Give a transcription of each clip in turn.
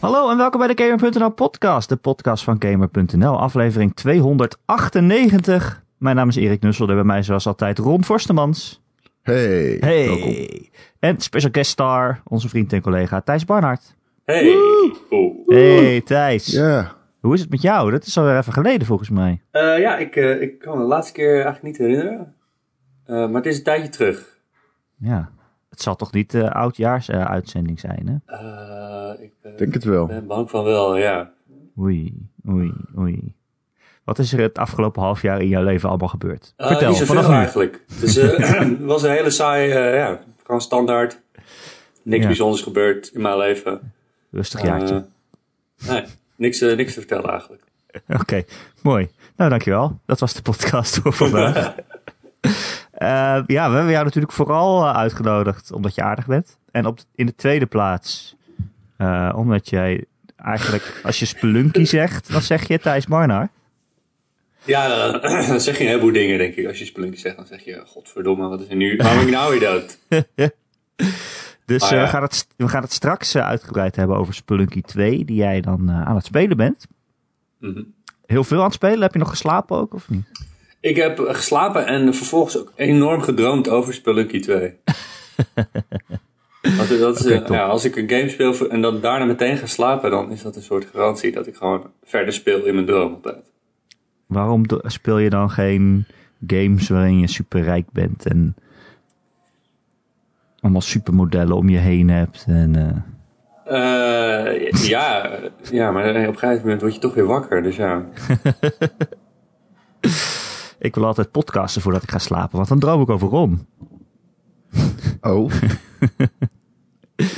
Hallo en welkom bij de Gamer.nl podcast, de podcast van Gamer.nl, aflevering 298. Mijn naam is Erik Nussel en bij mij zoals altijd Ron Forstemans. Hey, welkom. Hey! En special guest star, onze vriend en collega Thijs Barnard. Hey. Oeh. Hey Thijs, Ja, hoe is het met jou? Dat is alweer even geleden volgens mij. Eh, ja, ik, eh, ik kan me de laatste keer eigenlijk niet herinneren. Eh, maar het is een tijdje terug. Ja, het zal toch niet de oudjaars-uitzending zijn, hè? Eh, ik ben, denk het wel. ben bang van wel, ja. Oei, oei, oei. Wat is er het afgelopen half jaar in jouw leven allemaal gebeurd? Eh, Vertel, niet zoveel vanaf nu. eigenlijk. Dus, eh, het was een hele saai, eh, ja, gewoon standaard. Niks Ja. bijzonders gebeurd in mijn leven. Rustig jaartje. Eh, nee, niks, eh, niks te vertellen eigenlijk. Oké, mooi. Nou, dankjewel. Dat was de podcast voor vandaag. Eh, ja, we hebben jou natuurlijk vooral eh, uitgenodigd omdat je aardig bent. En op, in de tweede plaats, eh, omdat jij eigenlijk, als je Spelunky zegt, dan zeg je Thijs Barnard. Ja, dan, zeg je een heleboel dingen, denk ik. Als je Spelunky zegt, dan zeg je... Godverdomme, wat is er nu? Waarom ik nou weer dood? Dus Ah, we, gaan het, we gaan het straks uitgebreid hebben over Spelunky 2, die jij dan aan het spelen bent. Mhm. Heel veel aan het spelen. Heb je nog geslapen ook, of niet? Ik heb geslapen en vervolgens ook enorm gedroomd over Spelunky 2. Want dat is, Oké, eh, ja, als ik een game speel en dan daarna meteen ga slapen, dan is dat een soort garantie dat ik gewoon verder speel in mijn droom altijd. Waarom speel je dan geen games waarin je super rijk bent en allemaal supermodellen om je heen hebt? En, eh, Eh, ja, ja, maar op een gegeven moment word je toch weer wakker. Dus ja. ik wil altijd podcasten voordat ik ga slapen, want dan droom ik over Ron. Oh.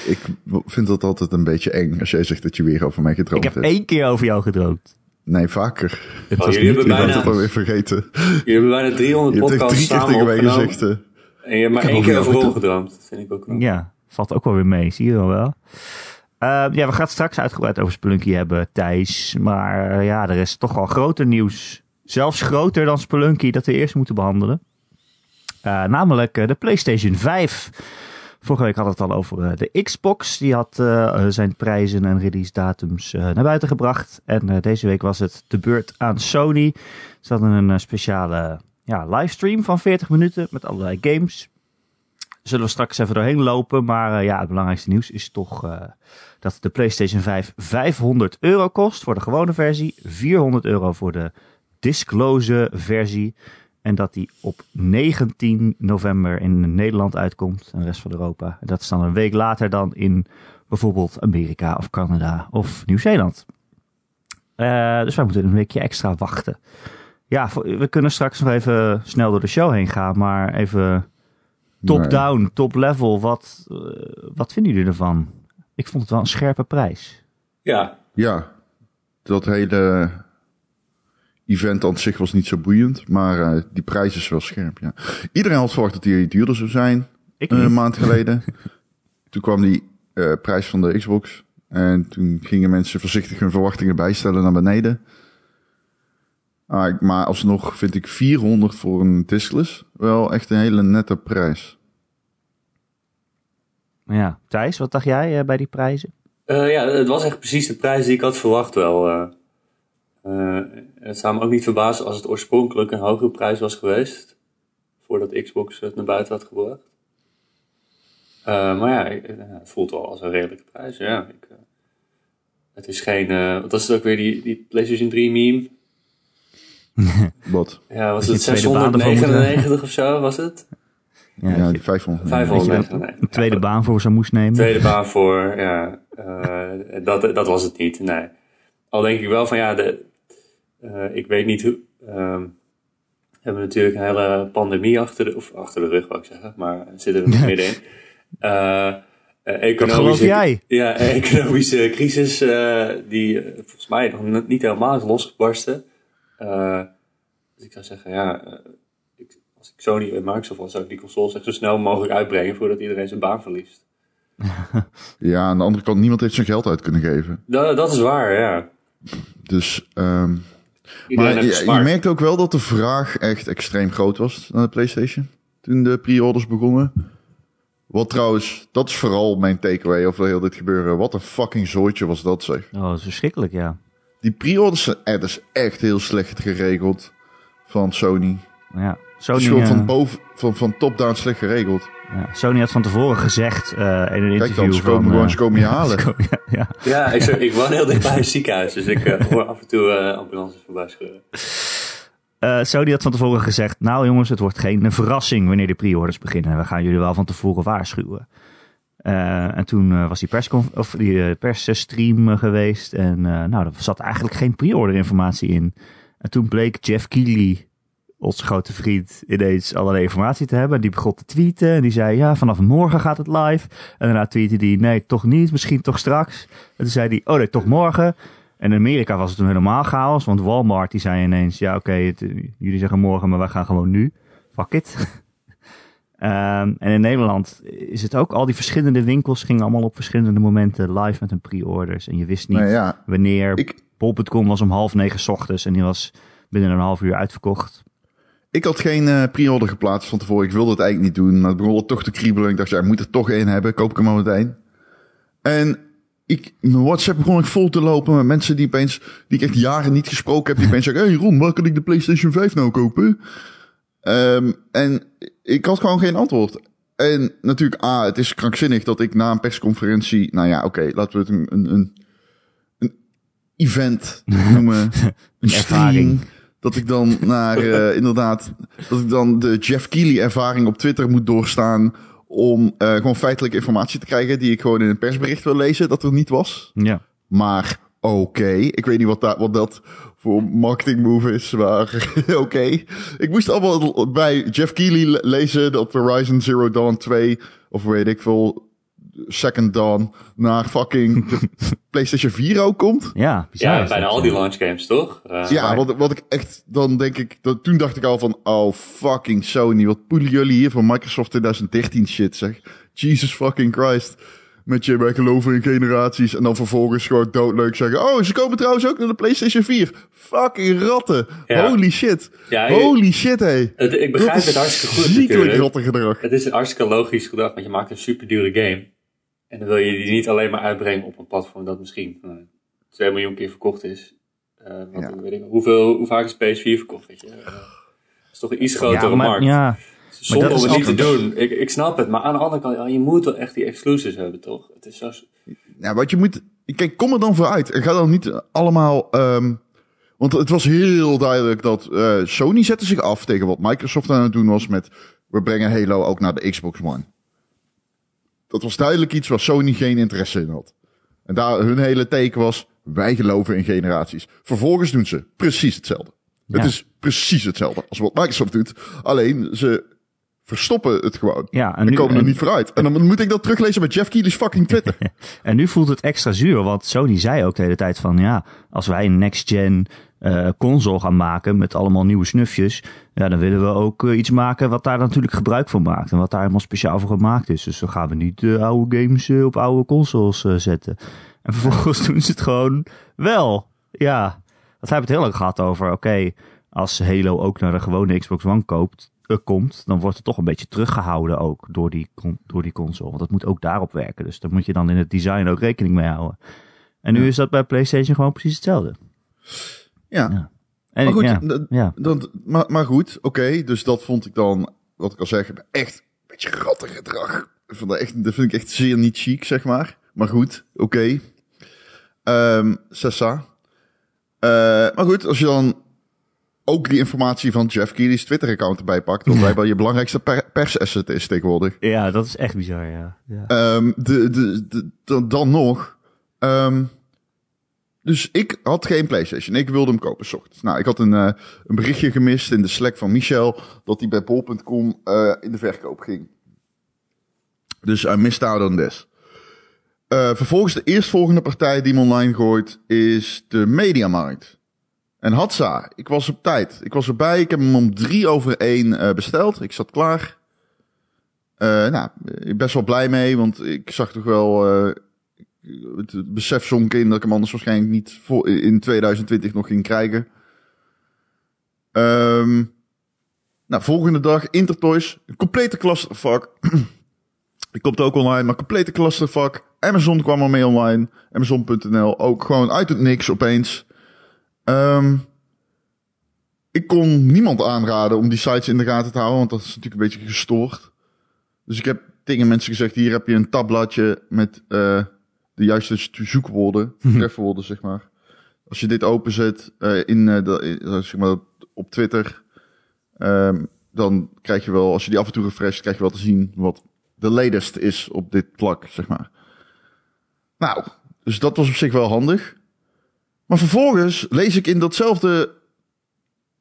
ik vind dat altijd een beetje eng als jij zegt dat je weer over mij Ik gedroomd heb hebt. één keer over jou gedroomd. Nee, vaker. Het Oh, was jullie niet hebben Ik ben bijna- het alweer vergeten. Jullie hebben bijna 300 Je hebt echt podcasts drie keer samen tegen mij opgenomen. gezegd. En je hebt maar Ik heb één keer over Ron over- gedroomd. Dat vind ik ook wel. Ja, valt ook wel weer mee, zie je dan wel. Eh, ja, we gaan het straks uitgebreid over Spelunky hebben, Thijs. Maar eh, ja, er is toch wel groter nieuws. Zelfs groter dan Spelunky dat we eerst moeten behandelen. Eh, namelijk eh, de PlayStation 5. Vorige week we het al over eh, de Xbox. Die had zijn prijzen en release datums naar buiten gebracht. En deze week was het de beurt aan Sony. Ze hadden een speciale ja, livestream van 40 minuten met allerlei games. Zullen we straks even doorheen lopen. Maar ja, het belangrijkste nieuws is toch dat de PlayStation 5 500 euro kost voor de gewone versie. 400 euro voor de disclose versie. En dat die op 19 november in Nederland uitkomt en de rest van Europa. En dat is dan een week later dan in bijvoorbeeld Amerika of Canada of Nieuw-Zeeland. Eh, dus wij moeten een weekje extra wachten. Ja, we kunnen straks nog even snel door de show heen gaan. Maar even top-down, top-level. Wat, eh, wat vinden jullie ervan? Ik vond het wel een scherpe prijs. Ja, Ja, dat hele event aan zich was niet zo boeiend. Maar eh, die prijs is wel scherp, ja. Iedereen had verwacht dat die duurder zou zijn. Ik een niet. maand geleden. toen kwam die eh, prijs van de Xbox. En toen gingen mensen voorzichtig hun verwachtingen bijstellen naar beneden. Ah, ik- maar alsnog vind ik 400 voor een diskless wel echt een hele nette prijs. Ja, Thijs, wat dacht jij eh, bij die prijzen? Eh, ja, het was echt precies de prijs die ik had verwacht wel. Eh. Het zou me ook niet verbazen als het oorspronkelijk een hogere prijs was geweest. Voordat Xbox het naar buiten had gebracht. Eh, maar ja, ik- eh, het voelt wel als een redelijke prijs. Ja, ik, eh, het is geen... wat was het ook weer, die, die PlayStation 3 meme? Wat? Ja, was het tweede baan ervan moet 699 of zo, was het? Ja, die je 500. dat je 599. een tweede baan voor ze moest nemen. tweede baan voor, ja. eh, dat, dat was het niet, nee. Al denk ik wel van, ja, de, eh, ik weet niet hoe... ehm, we hebben natuurlijk een hele pandemie achter de, of achter de rug, wou ik zeggen, maar zitten we er middenin. Eh, economische, jij. Ja, economische crisis, die volgens mij nog niet helemaal is losgebarsten. Dus ik zou zeggen, ja, ik, als ik Sony en Microsoft was, zou ik die consoles echt zo snel mogelijk uitbrengen voordat iedereen zijn baan verliest. Ja, aan de andere kant, niemand heeft zijn geld uit kunnen geven. Dat, dat is waar, ja. Dus, ehm, maar je, je merkt ook wel dat de vraag echt extreem groot was naar de PlayStation. Toen de pre-orders begonnen. Wat trouwens, dat is vooral mijn takeaway over heel dit gebeuren. Wat een fucking zooitje was dat zeg. Oh, dat is verschrikkelijk, ja. Die pre-orders zijn eh, dat is echt heel slecht geregeld van Sony. ja. Het Sony, is gewoon eh, van, boven, van, van top-down slecht geregeld. ja. Sony had van tevoren gezegd eh, in een Kijk interview dan, ze komen van... gewoon, eh, ze komen je halen. ja, ja. Ja, ik, ik woon heel dicht bij een ziekenhuis, dus ik eh, hoor af en toe eh ambulances voorbij scheuren. Eh, Sony had van tevoren gezegd, nou jongens, het wordt geen verrassing wanneer de pre-orders beginnen. We gaan jullie wel van tevoren waarschuwen. Eh, en toen eh, was die, persconf- of die eh, persstream eh, geweest en eh, nou, er zat eigenlijk geen pre-order informatie in. En toen bleek Jeff Keighley, onze grote vriend, ineens allerlei informatie te hebben. En die begon te tweeten en die zei, ja, vanaf morgen gaat het live. En daarna tweette hij, nee, toch niet, misschien toch straks. En toen zei hij, oh nee, toch morgen. En in Amerika was het toen helemaal chaos, want Walmart die zei ineens, ja oké, jullie zeggen morgen, maar wij gaan gewoon nu. Fuck it. Ehm, en in Nederland is het ook, al die verschillende winkels gingen allemaal op verschillende momenten live met hun pre-orders. En je wist niet ja. wanneer. Ik, Bol.com was om half negen 's ochtends en die was binnen een half uur uitverkocht. Ik had geen eh, pre-order geplaatst van tevoren. Ik wilde het eigenlijk niet doen, maar het begon al toch te kriebelen. Ik dacht, ja, ik moet er toch één hebben. Koop ik hem maar meteen. En ik, mijn WhatsApp begon ik vol te lopen met mensen die opeens, die ik echt jaren niet gesproken heb, die opeens zeggen, hey Ron, waar kan ik de PlayStation 5 nou kopen? Ehm, en ik had gewoon geen antwoord. En natuurlijk, A, het is krankzinnig dat ik na een persconferentie, nou ja, oké, laten we het een, een, een, een event noemen. een stream. ervaring. Dat ik dan naar, eh, inderdaad, dat ik dan de Jeff Keighley ervaring op Twitter moet doorstaan om eh, gewoon feitelijke informatie te krijgen die ik gewoon in een persbericht wil lezen, dat er niet was. Ja. Maar oké, ik weet niet wat, dat wat dat voor marketing move is, maar oké. Ik moest allemaal bij Jeff le- lezen dat Horizon Zero Dawn 2, of weet ik veel, Second Dawn, naar fucking PlayStation 4 ook komt. Ja, bizar Ja, bijna al die launch games, toch? Eh, Ja, wat, wat ik echt, dan denk ik, dat, toen dacht ik al van, oh fucking Sony, wat poelen jullie hier van Microsoft 2013 shit, zeg. Jesus fucking Christ. Met je, wij geloven in generaties. En dan vervolgens gewoon doodleuk zeggen, oh, ze komen trouwens ook naar de PlayStation 4. Fucking ratten. Ja. Holy shit. Ja, je- Holy shit, hé. Ik begrijp Dat het hartstikke goed Ziekelijk rattengedrag. Het is een hartstikke logisch gedrag, want je maakt een super dure game. En dan wil je die niet alleen maar uitbrengen op een platform dat misschien nou, 2 miljoen keer verkocht is. Eh, Ja. weet ik, hoeveel, hoe vaak is PS4 verkocht? Weet je? Eh, dat is toch een iets grotere Ja, maar, markt. ja, Zonde dat om is het niet te doen. Ik, ik snap het, maar aan de andere kant, je moet wel echt die exclusives hebben, toch? Het is zo... Ja, wat je moet. Kijk, kom er dan voor uit. En ga dan niet allemaal. ehm, want het was heel duidelijk dat eh, Sony zette zich af tegen wat Microsoft aan het doen was met. We brengen Halo ook naar de Xbox One. Dat was duidelijk iets waar Sony geen interesse in had. En daar hun hele teken was. Wij geloven in generaties. Vervolgens doen ze precies hetzelfde. Het is precies hetzelfde als wat Microsoft doet. Alleen ze verstoppen het gewoon. ja, en En nu, komen er en- niet vooruit. En dan moet ik dat teruglezen bij Jeff Keighley's fucking Twitter. En nu voelt het extra zuur, want Sony zei ook de hele tijd van ja, als wij een next-gen eh, console gaan maken met allemaal nieuwe snufjes, ja, dan willen we ook eh, iets maken wat daar natuurlijk gebruik van maakt en wat daar helemaal speciaal voor gemaakt is. Dus dan gaan we niet de oude games op oude consoles zetten. En vervolgens doen ze het gewoon wel. Ja, wij hebben het heel lang gehad over, oké, als Halo ook naar de gewone Xbox One koopt, komt, dan wordt het toch een beetje teruggehouden ook door die, door die console. Want dat moet ook daarop werken. Dus daar moet je dan in het design ook rekening mee houden. En nu Ja. is dat bij PlayStation gewoon precies hetzelfde. Ja. En, Maar goed, ja, dat- ja. Dat, maar, maar goed, oké. dus dat vond ik dan, wat ik al zeg, echt een beetje rattig gedrag. Dat, echt, dat vind ik echt zeer niet chic, zeg maar. Maar goed, oké. Ehm Sessa. Eh, maar goed, als je dan ook die informatie van Jeff Keighley's Twitter-account erbij pakt, wat blijkbaar je belangrijkste per persasset is tegenwoordig. ja, dat is echt bizar, ja. ja. Ehm, de, de, de, dan- dan nog. Ehm, dus ik had geen PlayStation. Ik wilde hem kopen ochtends. Nou, ik had een, eh, een berichtje gemist in de Slack van Michel dat hij bij bol.com eh, in de verkoop ging. Dus I missed out on this. Vervolgens de eerstvolgende partij die me online gooit is de Mediamarkt. En Hatsa, ik was op tijd. Ik was erbij. Ik heb hem om drie over één eh, besteld. Ik zat klaar. Nou, best wel blij mee, want ik zag toch wel het, besef zonk in dat ik hem anders waarschijnlijk niet voor, in 2020 nog ging krijgen. Ehm, nou, volgende dag Intertoys, een complete clusterfuck. Die komt ook online, maar complete clusterfuck. Amazon kwam ermee online. Amazon.nl ook gewoon uit het niks opeens. Ehm, ik kon niemand aanraden om die sites in de gaten te houden, want dat is natuurlijk een beetje gestoord. Dus ik heb tegen mensen gezegd, hier heb je een tabbladje met eh, de juiste zoekwoorden, trefwoorden zeg maar. Als je dit openzet eh, in, eh, de, in, zeg maar, op Twitter, ehm, dan krijg je wel, als je die af en toe refresht, krijg je wel te zien wat de latest is op dit plak, zeg maar. Nou, dus dat was op zich wel handig. Maar vervolgens lees ik in datzelfde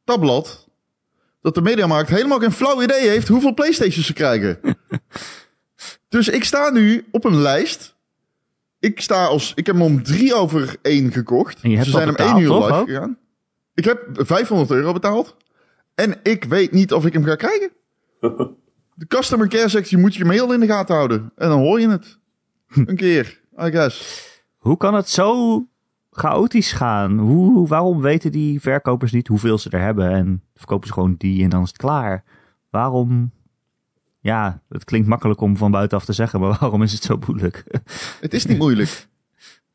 tabblad dat de Mediamarkt helemaal geen flauw idee heeft hoeveel Playstations ze krijgen. dus ik sta nu op een lijst. Ik sta als, ik heb hem om drie over één gekocht. En je hebt ze zijn hem één uur toch, live ook? gegaan. Ik heb 500 euro betaald. En ik weet niet of ik hem ga krijgen. De customer care zegt, je moet je mail in de gaten houden. En dan hoor je het. Een keer, I guess. Hoe kan het zo chaotisch gaan? Hoe, waarom weten die verkopers niet hoeveel ze er hebben en verkopen ze gewoon die en dan is het klaar? Waarom? Ja, het klinkt makkelijk om van buitenaf te zeggen, maar waarom is het zo moeilijk? Het is niet moeilijk.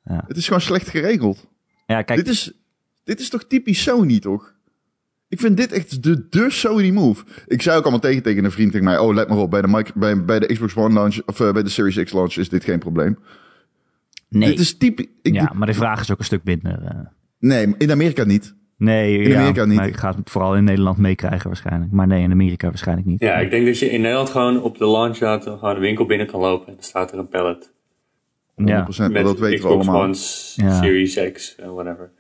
Ja. Het is gewoon slecht geregeld. ja, kijk, Dit is, dit is toch typisch Sony, toch? Ik vind dit echt de, de Sony move. Ik zei ook allemaal tegen, tegen een vriend tegen mij... Oh, let maar op, bij de, bij, bij de Xbox One launch... of eh, bij de Series X launch is dit geen probleem. nee. Dit is typisch... Ja, maar de vraag is ook een stuk minder. eh. Nee, in Amerika niet. Nee, In ja, Amerika niet. Maar ik ga het vooral in Nederland meekrijgen waarschijnlijk. Maar nee, in Amerika waarschijnlijk niet. Ja, ik denk dat je in Nederland gewoon op de launchdatum gewoon de winkel binnen kan lopen. En dan staat er een pallet. 100%, Ja. maar Met dat weten we Xbox allemaal. One's, Ja. Series X en whatever.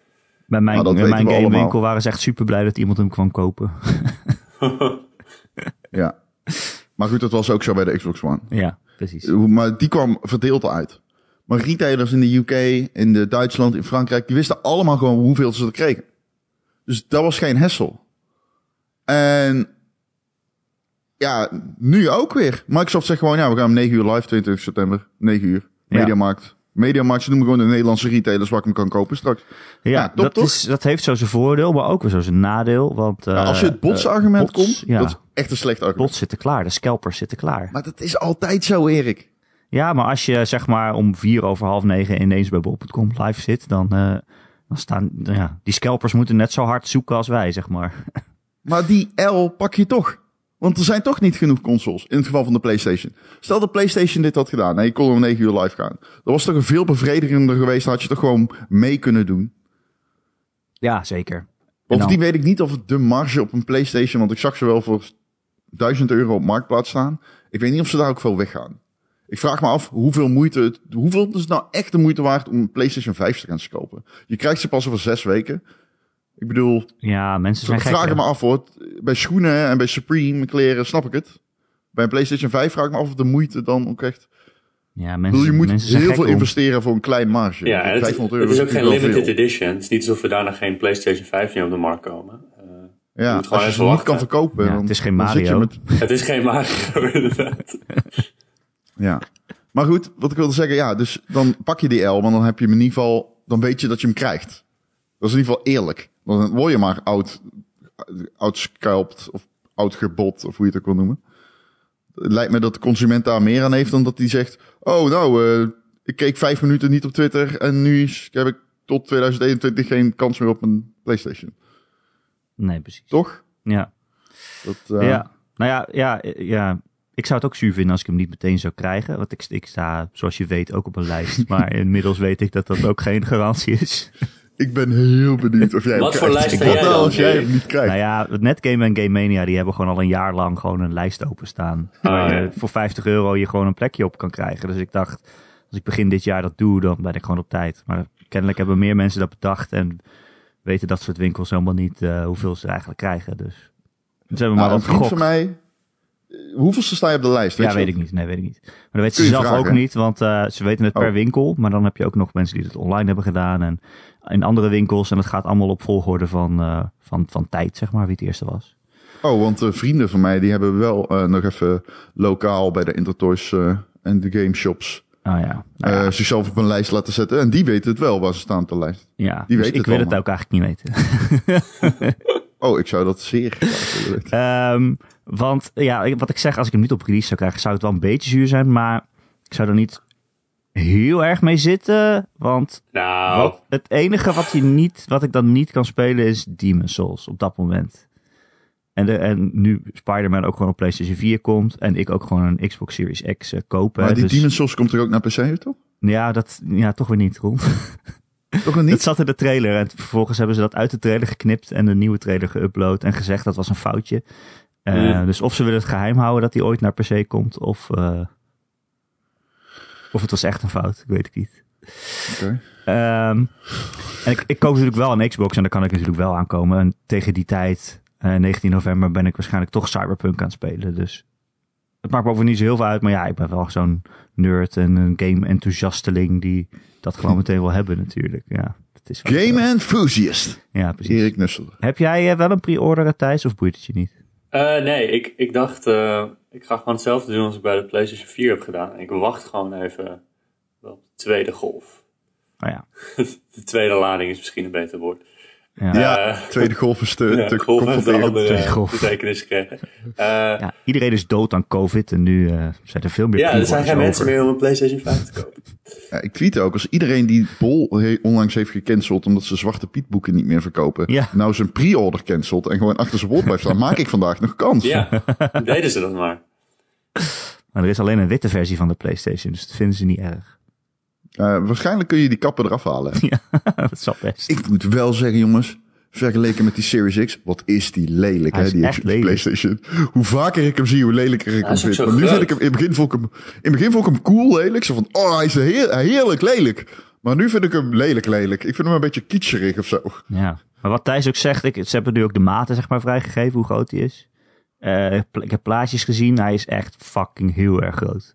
Bij mijn, Maar dat bij mijn we allemaal. gamewinkel waren ze echt super blij dat iemand hem kwam kopen. Ja. Maar goed, dat was ook zo bij de Xbox One. ja, precies. Maar die kwam verdeeld uit. Maar retailers in de UK, in de Duitsland, in Frankrijk... die wisten allemaal gewoon hoeveel ze er kregen. Dus dat was geen hessel. En ja, nu ook weer. Microsoft zegt gewoon, ja, we gaan om 9 uur live, 22 september, 9 uur. Ja. Mediamarkt. Mediamarkt, ze noemen gewoon de Nederlandse retailers waar ik hem kan kopen straks. Ja, Ja, top, dat, toch? is, dat heeft zo zijn voordeel, maar ook weer zo zijn nadeel. Want, als je eh, het botsargument eh, bots, komt, Ja, dat is echt een slecht argument. bots zitten klaar, de scalpers zitten klaar. Maar dat is altijd zo, Erik. Ja, maar als je zeg maar om vier over half negen ineens bij bol.com live zit, dan, eh, dan staan ja, die scalpers moeten net zo hard zoeken als wij, zeg maar. Maar die L pak je toch. Want er zijn toch niet genoeg consoles. In het geval van de PlayStation. Stel dat PlayStation dit had gedaan. En je kon om 9 uur live gaan. Dat was toch een veel bevredigender geweest. Had je toch gewoon mee kunnen doen. Ja, zeker. Bovendien dan- weet ik niet of de marge op een PlayStation. Want ik zag ze wel voor 1000 euro op marktplaats staan. Ik weet niet of ze daar ook veel weggaan. Ik vraag me af hoeveel moeite. Het, hoeveel is het nou echt de moeite waard om een PlayStation 5 te gaan kopen? Je krijgt ze pas over zes weken. Ik bedoel, Ja, mensen zijn ik gek. vraag hè. me af hoor. Bij schoenen en bij Supreme kleren snap ik het. Bij een PlayStation 5 vraag ik me af of de moeite dan ook echt... Ja, Ik mensen, bedoel, je moet mensen zijn heel gek veel om- investeren voor een klein marge. Ja, het, 500 euro het is ook geen limited veel. edition. Het is niet alsof er daarna geen PlayStation 5 meer op de markt komen. Eh, Ja, als je ze niet kan verkopen, Ja, dan, het is geen Mario. met... het is geen Mario, inderdaad. Ja. Maar goed, wat ik wilde zeggen, ja, dus dan pak je die L, want dan heb je hem in ieder geval, dan weet je dat je hem krijgt. Dat is in ieder geval eerlijk. Dan word je maar oud, oudscalpt of oudgebot, of hoe je het ook wil noemen. Het lijkt me dat de consument daar meer aan heeft dan dat hij zegt, oh nou, eh, ik keek vijf minuten niet op Twitter en nu heb ik tot 2021 geen kans meer op een PlayStation. Nee, precies. Toch? Ja. Dat, eh, Ja, nou ja, ja, ja, ik zou het ook zuur vinden als ik hem niet meteen zou krijgen. Want ik, ik sta, zoals je weet, ook op een lijst. Maar inmiddels weet ik dat dat ook geen garantie is. Ik ben heel benieuwd of jij hem Wat voor lijst jij nou dan, als jij hem niet krijgt? nou ja, het Netgame en Game Mania, die hebben gewoon al een jaar lang gewoon een lijst openstaan. waar ja. je voor 50 euro je gewoon een plekje op kan krijgen. Dus ik dacht, als ik begin dit jaar dat doe, dan ben ik gewoon op tijd. Maar kennelijk hebben meer mensen dat bedacht en weten dat soort winkels helemaal niet eh, hoeveel ze eigenlijk krijgen. Dus, dus hebben we Nou, maar een wat vriend gegokt. van mij. Eh, Hoeveelste sta je op de lijst? ja, je weet ik niet. Nee, weet ik niet. Maar dat weten Kun ze zelf vragen, ook niet, want eh, ze weten het per Oh. winkel. Maar dan heb je ook nog mensen die het online hebben gedaan en in andere winkels. En het gaat allemaal op volgorde van, eh, van, van tijd, zeg maar, wie het eerste was. Oh, want eh, vrienden van mij die hebben wel nog even lokaal bij de Intertoys en de game shops Ah ja, nou ja. zichzelf op een lijst laten zetten. En die weten het wel waar ze staan op de lijst. ja. die Dus weet ik het wil het ook eigenlijk niet weten. Oh, ik zou dat zeer graag. Ehm, want ja, ik- wat ik zeg, als ik hem niet op release zou krijgen, zou het wel een beetje zuur zijn. Maar ik zou er niet heel erg mee zitten. Want Nou, wat, het enige wat, je niet, wat ik dan niet kan spelen is Demon Souls op dat moment. En, de, en nu Spider-Man ook gewoon op PlayStation 4 komt. En ik ook gewoon een Xbox Series X eh, koop. hè, Maar die dus- Demon's Souls komt er ook naar PC, toch? Ja, dat, ja, toch weer niet, Ron. Toch nog niet? Dat zat in de trailer. En vervolgens hebben ze dat uit de trailer geknipt en de nieuwe trailer geüpload en gezegd dat was een foutje. Eh. Dus of ze willen het geheim houden dat hij ooit naar PC komt, of, eh, of het was echt een fout. Ik weet het niet. Oké. Ehm, en ik, ik koop natuurlijk wel een Xbox en daar kan ik natuurlijk wel aankomen. En tegen die tijd, eh, 19 november, ben ik waarschijnlijk toch Cyberpunk aan het spelen. Dus het maakt me over niet zo heel veel uit. Maar ja, ik ben wel zo'n nerd en een game-enthousiasteling die dat gewoon meteen wil hebben natuurlijk. Ja, dat is wel Game zo. Enthusiast. Ja, precies. Erik Nussel. Heb jij eh, wel een pre-order Thijs of boeit het je niet? eh, nee, ik, ik dacht, eh, ik ga gewoon hetzelfde doen als ik bij de PlayStation 4 heb gedaan. Ik wacht gewoon even op de tweede golf. Oh ja. De tweede lading is misschien een beter woord. Ja. Ja, Eh, tweede golf is te, Ja, te golf confronterend. andere Tweede golf. betekenis. Eh, Ja, iedereen is dood aan COVID en nu eh, zijn er veel meer ja, er zijn pre-orders geen mensen meer om een PlayStation 5 te kopen. Ja, ik tweet ook, als iedereen die Bol onlangs heeft gecanceld omdat ze Zwarte Piet boeken niet meer verkopen, Ja. nou zijn pre-order cancelt en gewoon achter zijn woord blijft staan, maak ik vandaag nog kans. Ja, deden ze dat maar. Maar er is alleen een witte versie van de PlayStation, dus dat vinden ze niet erg. Eh, waarschijnlijk kun je die kappen eraf halen. dat zal best. Ik moet wel zeggen, jongens, vergeleken met die Series X, wat is die lelijk, hè, die echt X- lelijk. PlayStation. Hoe vaker ik hem zie, hoe lelijker ik Hij hem vind. Maar nu vind ik hem, in het begin vond ik hem, in het begin vond ik hem cool lelijk. Zo van, oh, hij is heer- heerlijk lelijk. Maar nu vind ik hem lelijk lelijk. Ik vind hem een beetje kitscherig of zo. Ja. Maar wat Thijs ook zegt, ik, ze hebben nu ook de maten zeg maar vrijgegeven, hoe groot hij is. Eh, ik heb plaatjes gezien, hij is echt fucking heel erg groot.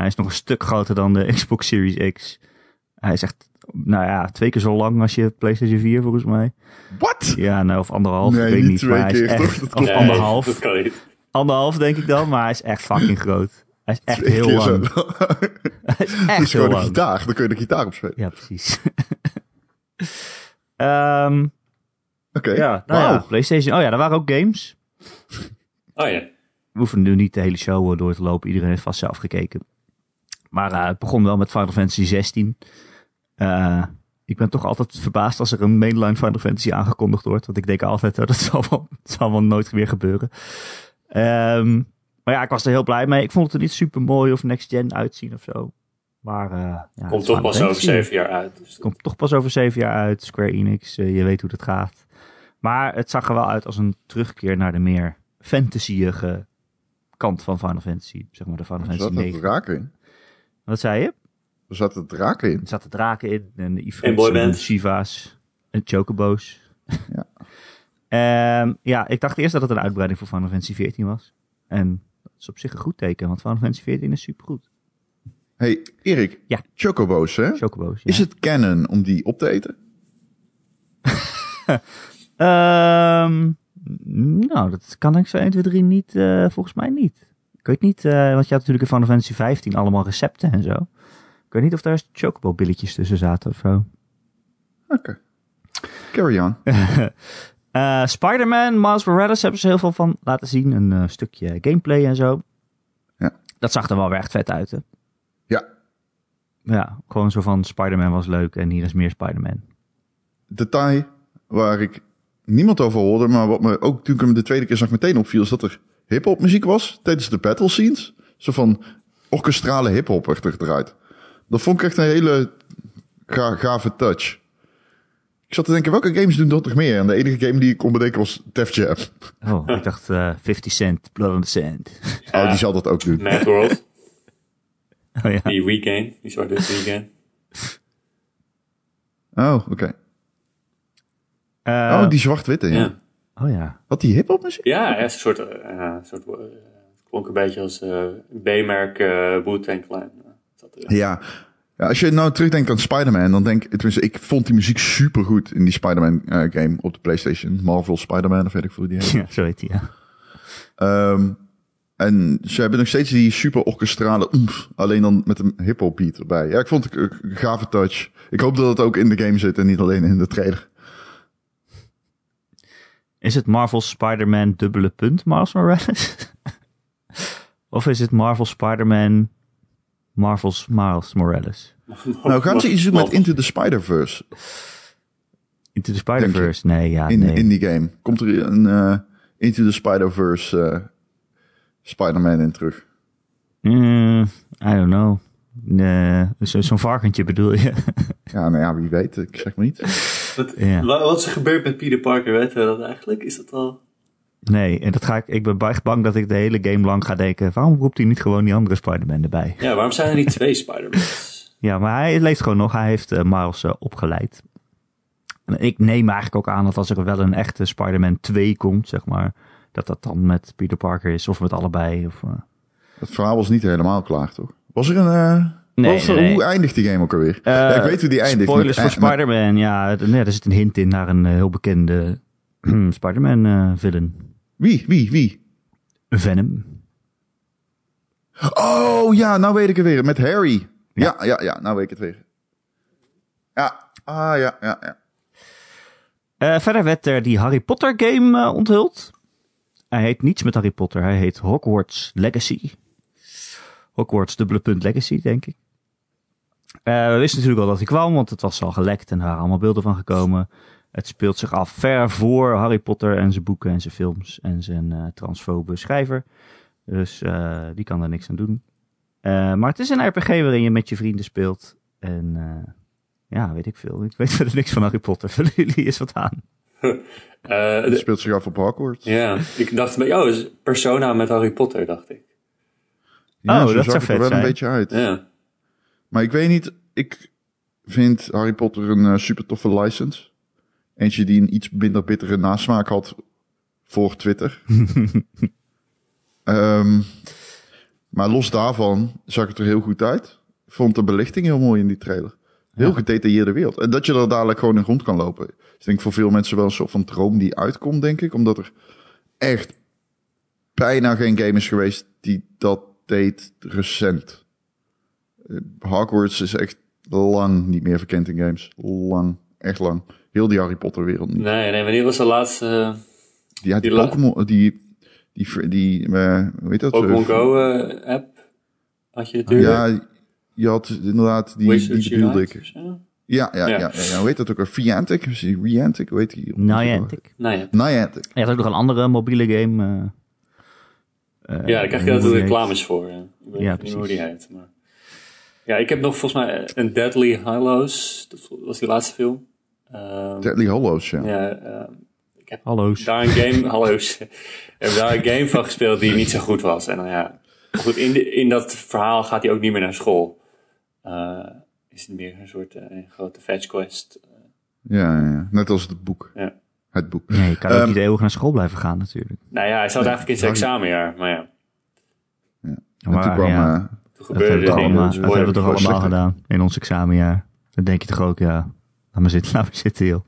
Hij is nog een stuk groter dan de Xbox Series X. Hij is echt, nou ja, twee keer zo lang als je PlayStation 4 volgens mij. Wat? Ja, nou, of anderhalf, Nee, ik weet niet twee maar hij is keer, echt? Dat of. Nee, anderhalf. dat kan niet. Anderhalf denk ik dan, maar hij is echt fucking groot. Hij is echt Twee heel lang. Hij is echt is heel gewoon een lang. gitaar. Dan kun je de gitaar op spelen. Ja, precies. Ehm, Oké. ja, nou ja, PlayStation. Oh ja, er waren ook games. Oh ja. We hoeven nu niet de hele show door te lopen. Iedereen heeft vast zelf gekeken. Maar eh, het begon wel met Final Fantasy 16. Eh, ik ben toch altijd verbaasd als er een mainline Final Fantasy aangekondigd wordt. Want ik denk altijd, oh, dat zal wel, dat zal wel nooit weer gebeuren. Ehm, maar ja, ik was er heel blij mee. Ik vond het er niet super mooi of next gen uitzien of zo. Maar eh, ja, Komt is toch pas over zeven jaar uit. Dus dat- Komt toch pas over zeven jaar uit. Square Enix, je weet hoe dat gaat. Maar het zag er wel uit als een terugkeer naar de meer fantasyige kant van Final Fantasy. Zeg maar de Final Fantasy zaten 9. draken in. Wat zei je? Er zaten draken in. Er zaten draken in en de En Ifrits boyband. en Shiva's en Chocobo's. Ja. Ehm, ja, ik dacht eerst dat het een uitbreiding voor Final Fantasy 14 was. En dat is op zich een goed teken, want Final Fantasy 14 is supergoed. hey, Erik. Ja. Chocobo's, hè? Chocobo's, ja. Is het canon om die op te eten? Ehm, nou, dat kan ik zo 1, 2, 3 niet, eh, volgens mij niet. Ik weet niet, eh, want je had natuurlijk in Final Fantasy 15 allemaal recepten en zo. Ik weet niet of daar chocobo billetjes tussen zaten of zo. Oké. Carry on. Eh, Spider-Man, Miles Morales hebben ze heel veel van laten zien. Een eh, stukje gameplay en zo. Ja. Dat zag er wel weer echt vet uit, hè? Ja. Ja, gewoon zo van Spider-Man was leuk en hier is meer Spider-Man. Detail waar ik niemand over hoorde, maar wat me ook toen ik hem de tweede keer zag meteen opviel, is dat er hip-hop muziek was tijdens de battle scenes. Zo van orkestrale hip-hop werd er eruit. Dat vond ik echt een hele ga- gave touch. Ik zat te denken, welke games doen dat nog meer? En de enige game die ik kon bedenken was Def Jam. Oh, ik dacht eh 50 Cent, Blood on the Sand. Oh, die zal dat ook doen. Mad World, Oh ja. die weekend, die zwarte weekend. Oh, oké. Eh, oh, die zwart-witte, ja. Ja. Oh ja. Had die hip-hop muziek? Ja, een soort, eh, een soort eh, het klonk een beetje als eh, B-merk uh, Wu-Tang Clan. Ja. ja. Als je nou terugdenkt aan Spider-Man, dan denk ik, ik vond die muziek super goed in die Spider-Man eh, game op de PlayStation. Marvel Spider-Man, of weet ik veel die heet. ja, zo heet hij, ja. Ehm, en ze hebben nog steeds die super orkestrale oemf, alleen dan met een hip-hop beat erbij. Ja, ik vond het een een gave touch. Ik hoop dat het ook in de game zit en niet alleen in de trailer. Is het Marvel Spider-Man dubbele punt Miles Morales? of is het Marvel Spider-Man Marvel's Miles Morales? Nou, gaan ze iets doen met Into the Spider-Verse Into the Spider-Verse? Nee, ja, in, nee. in die game? Komt er een eh, Into the Spider-Verse eh, Spider-Man in terug? Mm, I don't know. Nee, Zo'n varkentje bedoel je? Ja, nou ja, wie weet. Ik zeg maar niet. Wat, Ja. wat is er gebeurd met Peter Parker? Weten we dat eigenlijk? Is dat al... nee, en dat ga ik, ik ben echt bang dat ik de hele game lang ga denken... waarom roept hij niet gewoon die andere Spider-Man erbij? Ja, waarom zijn er niet twee Spider-Mans? Ja, maar hij leeft gewoon nog. Hij heeft eh, Miles eh, opgeleid. En ik neem eigenlijk ook aan dat als er wel een echte Spider-Man 2 komt, zeg maar... dat dat dan met Peter Parker is of met allebei. Of, eh, Het verhaal was niet helemaal klaar, toch? Was er een... eh, Nee, was nee, nee. Hoe eindigt die game ook alweer? Eh, ja, ik weet hoe die eindigt. Spoilers Met- voor Spider-Man. Ja, nee, er zit een hint in naar een eh, heel bekende Spider-Man eh, villain. Wie? Wie? Wie? Venom. Oh ja, nou weet ik het weer. Met Harry. Ja, ja, ja, nou weet ik het weer. Ja, ah ja, ja, ja. Eh, verder werd er die Harry Potter game eh, onthuld. Hij heet niets met Harry Potter. Hij heet Hogwarts Legacy. Hogwarts dubbele punt Legacy, denk ik. Eh, we wisten natuurlijk al dat hij kwam, want het was al gelekt en er waren allemaal beelden van gekomen. Het speelt zich af ver voor Harry Potter en zijn boeken en zijn films en zijn eh transfobe schrijver. Dus eh, die kan daar niks aan doen. Eh, maar het is een RPG waarin je met je vrienden speelt. En eh, ja, weet ik veel. Ik weet verder niks van Harry Potter. Vullen jullie eens wat aan? Eh, Het speelt zich af op Hogwarts. ja, ik dacht, bij jou is Persona met Harry Potter, dacht ik. Ja, Oh, zo dat zag zou er wel zijn. een beetje uit. Ja. Maar ik weet niet, ik vind Harry Potter een eh, super toffe license. Eentje die een iets minder bittere nasmaak had voor Twitter. Ehm, maar los daarvan zag het er heel goed uit. Vond de belichting heel mooi in die trailer. Heel Ja. gedetailleerde wereld. En dat je er dadelijk gewoon in rond kan lopen. Ik denk voor veel mensen wel een soort van droom die uitkomt, denk ik. Omdat er echt bijna geen game is geweest die dat deed recent. Eh, Hogwarts is echt lang niet meer verkend in games. Lang. Echt lang. Heel die Harry Potter wereld niet. Nee, nee, wanneer was de laatste eh, Ja, die Die la- Pokémon, die, die, die, eh, hoe heet dat? Pokémon Eh, Go eh, app? Had je natuurlijk. Ja, je had inderdaad, die, Wizards die bedoelde ik. Ja, ja, ja. Ja. ja, ja. Hoe heet dat ook? die Riantic? Hoe heet die? Niantic. Ja. Niantic. Je had ook nog een andere mobiele game. eh, eh, Ja, daar krijg je altijd die reclames voor. Ja. Ik weet Ja, niet meer hoe die precies. heet. Maar... Ja, ik heb nog volgens mij een Deadly Hallows. Dat was die laatste film. Ehm, Deadly Hollows, ja. ja, ehm, heet. Hallo's. daar een game, hallo's. Ik heb daar een game van gespeeld die niet zo goed was. En dan ja, goed, in, de- in dat verhaal gaat hij ook niet meer naar school. Eh, is het meer een soort eh, een grote fetch quest. Ja, ja, ja. Net als het boek. Ja. Het boek. Nee, je kan ook Ehm, niet eeuwig naar school blijven gaan natuurlijk. Nou ja, hij zat eigenlijk in zijn examenjaar. Maar ja, En Maar toen kwam... ja, eh, Dat hebben, we toch dingen. allemaal, dat mooi- hebben we toch gewoon allemaal slechter. gedaan in ons examenjaar. Dan denk je toch ook, ja, laat maar zitten, laat maar zitten joh.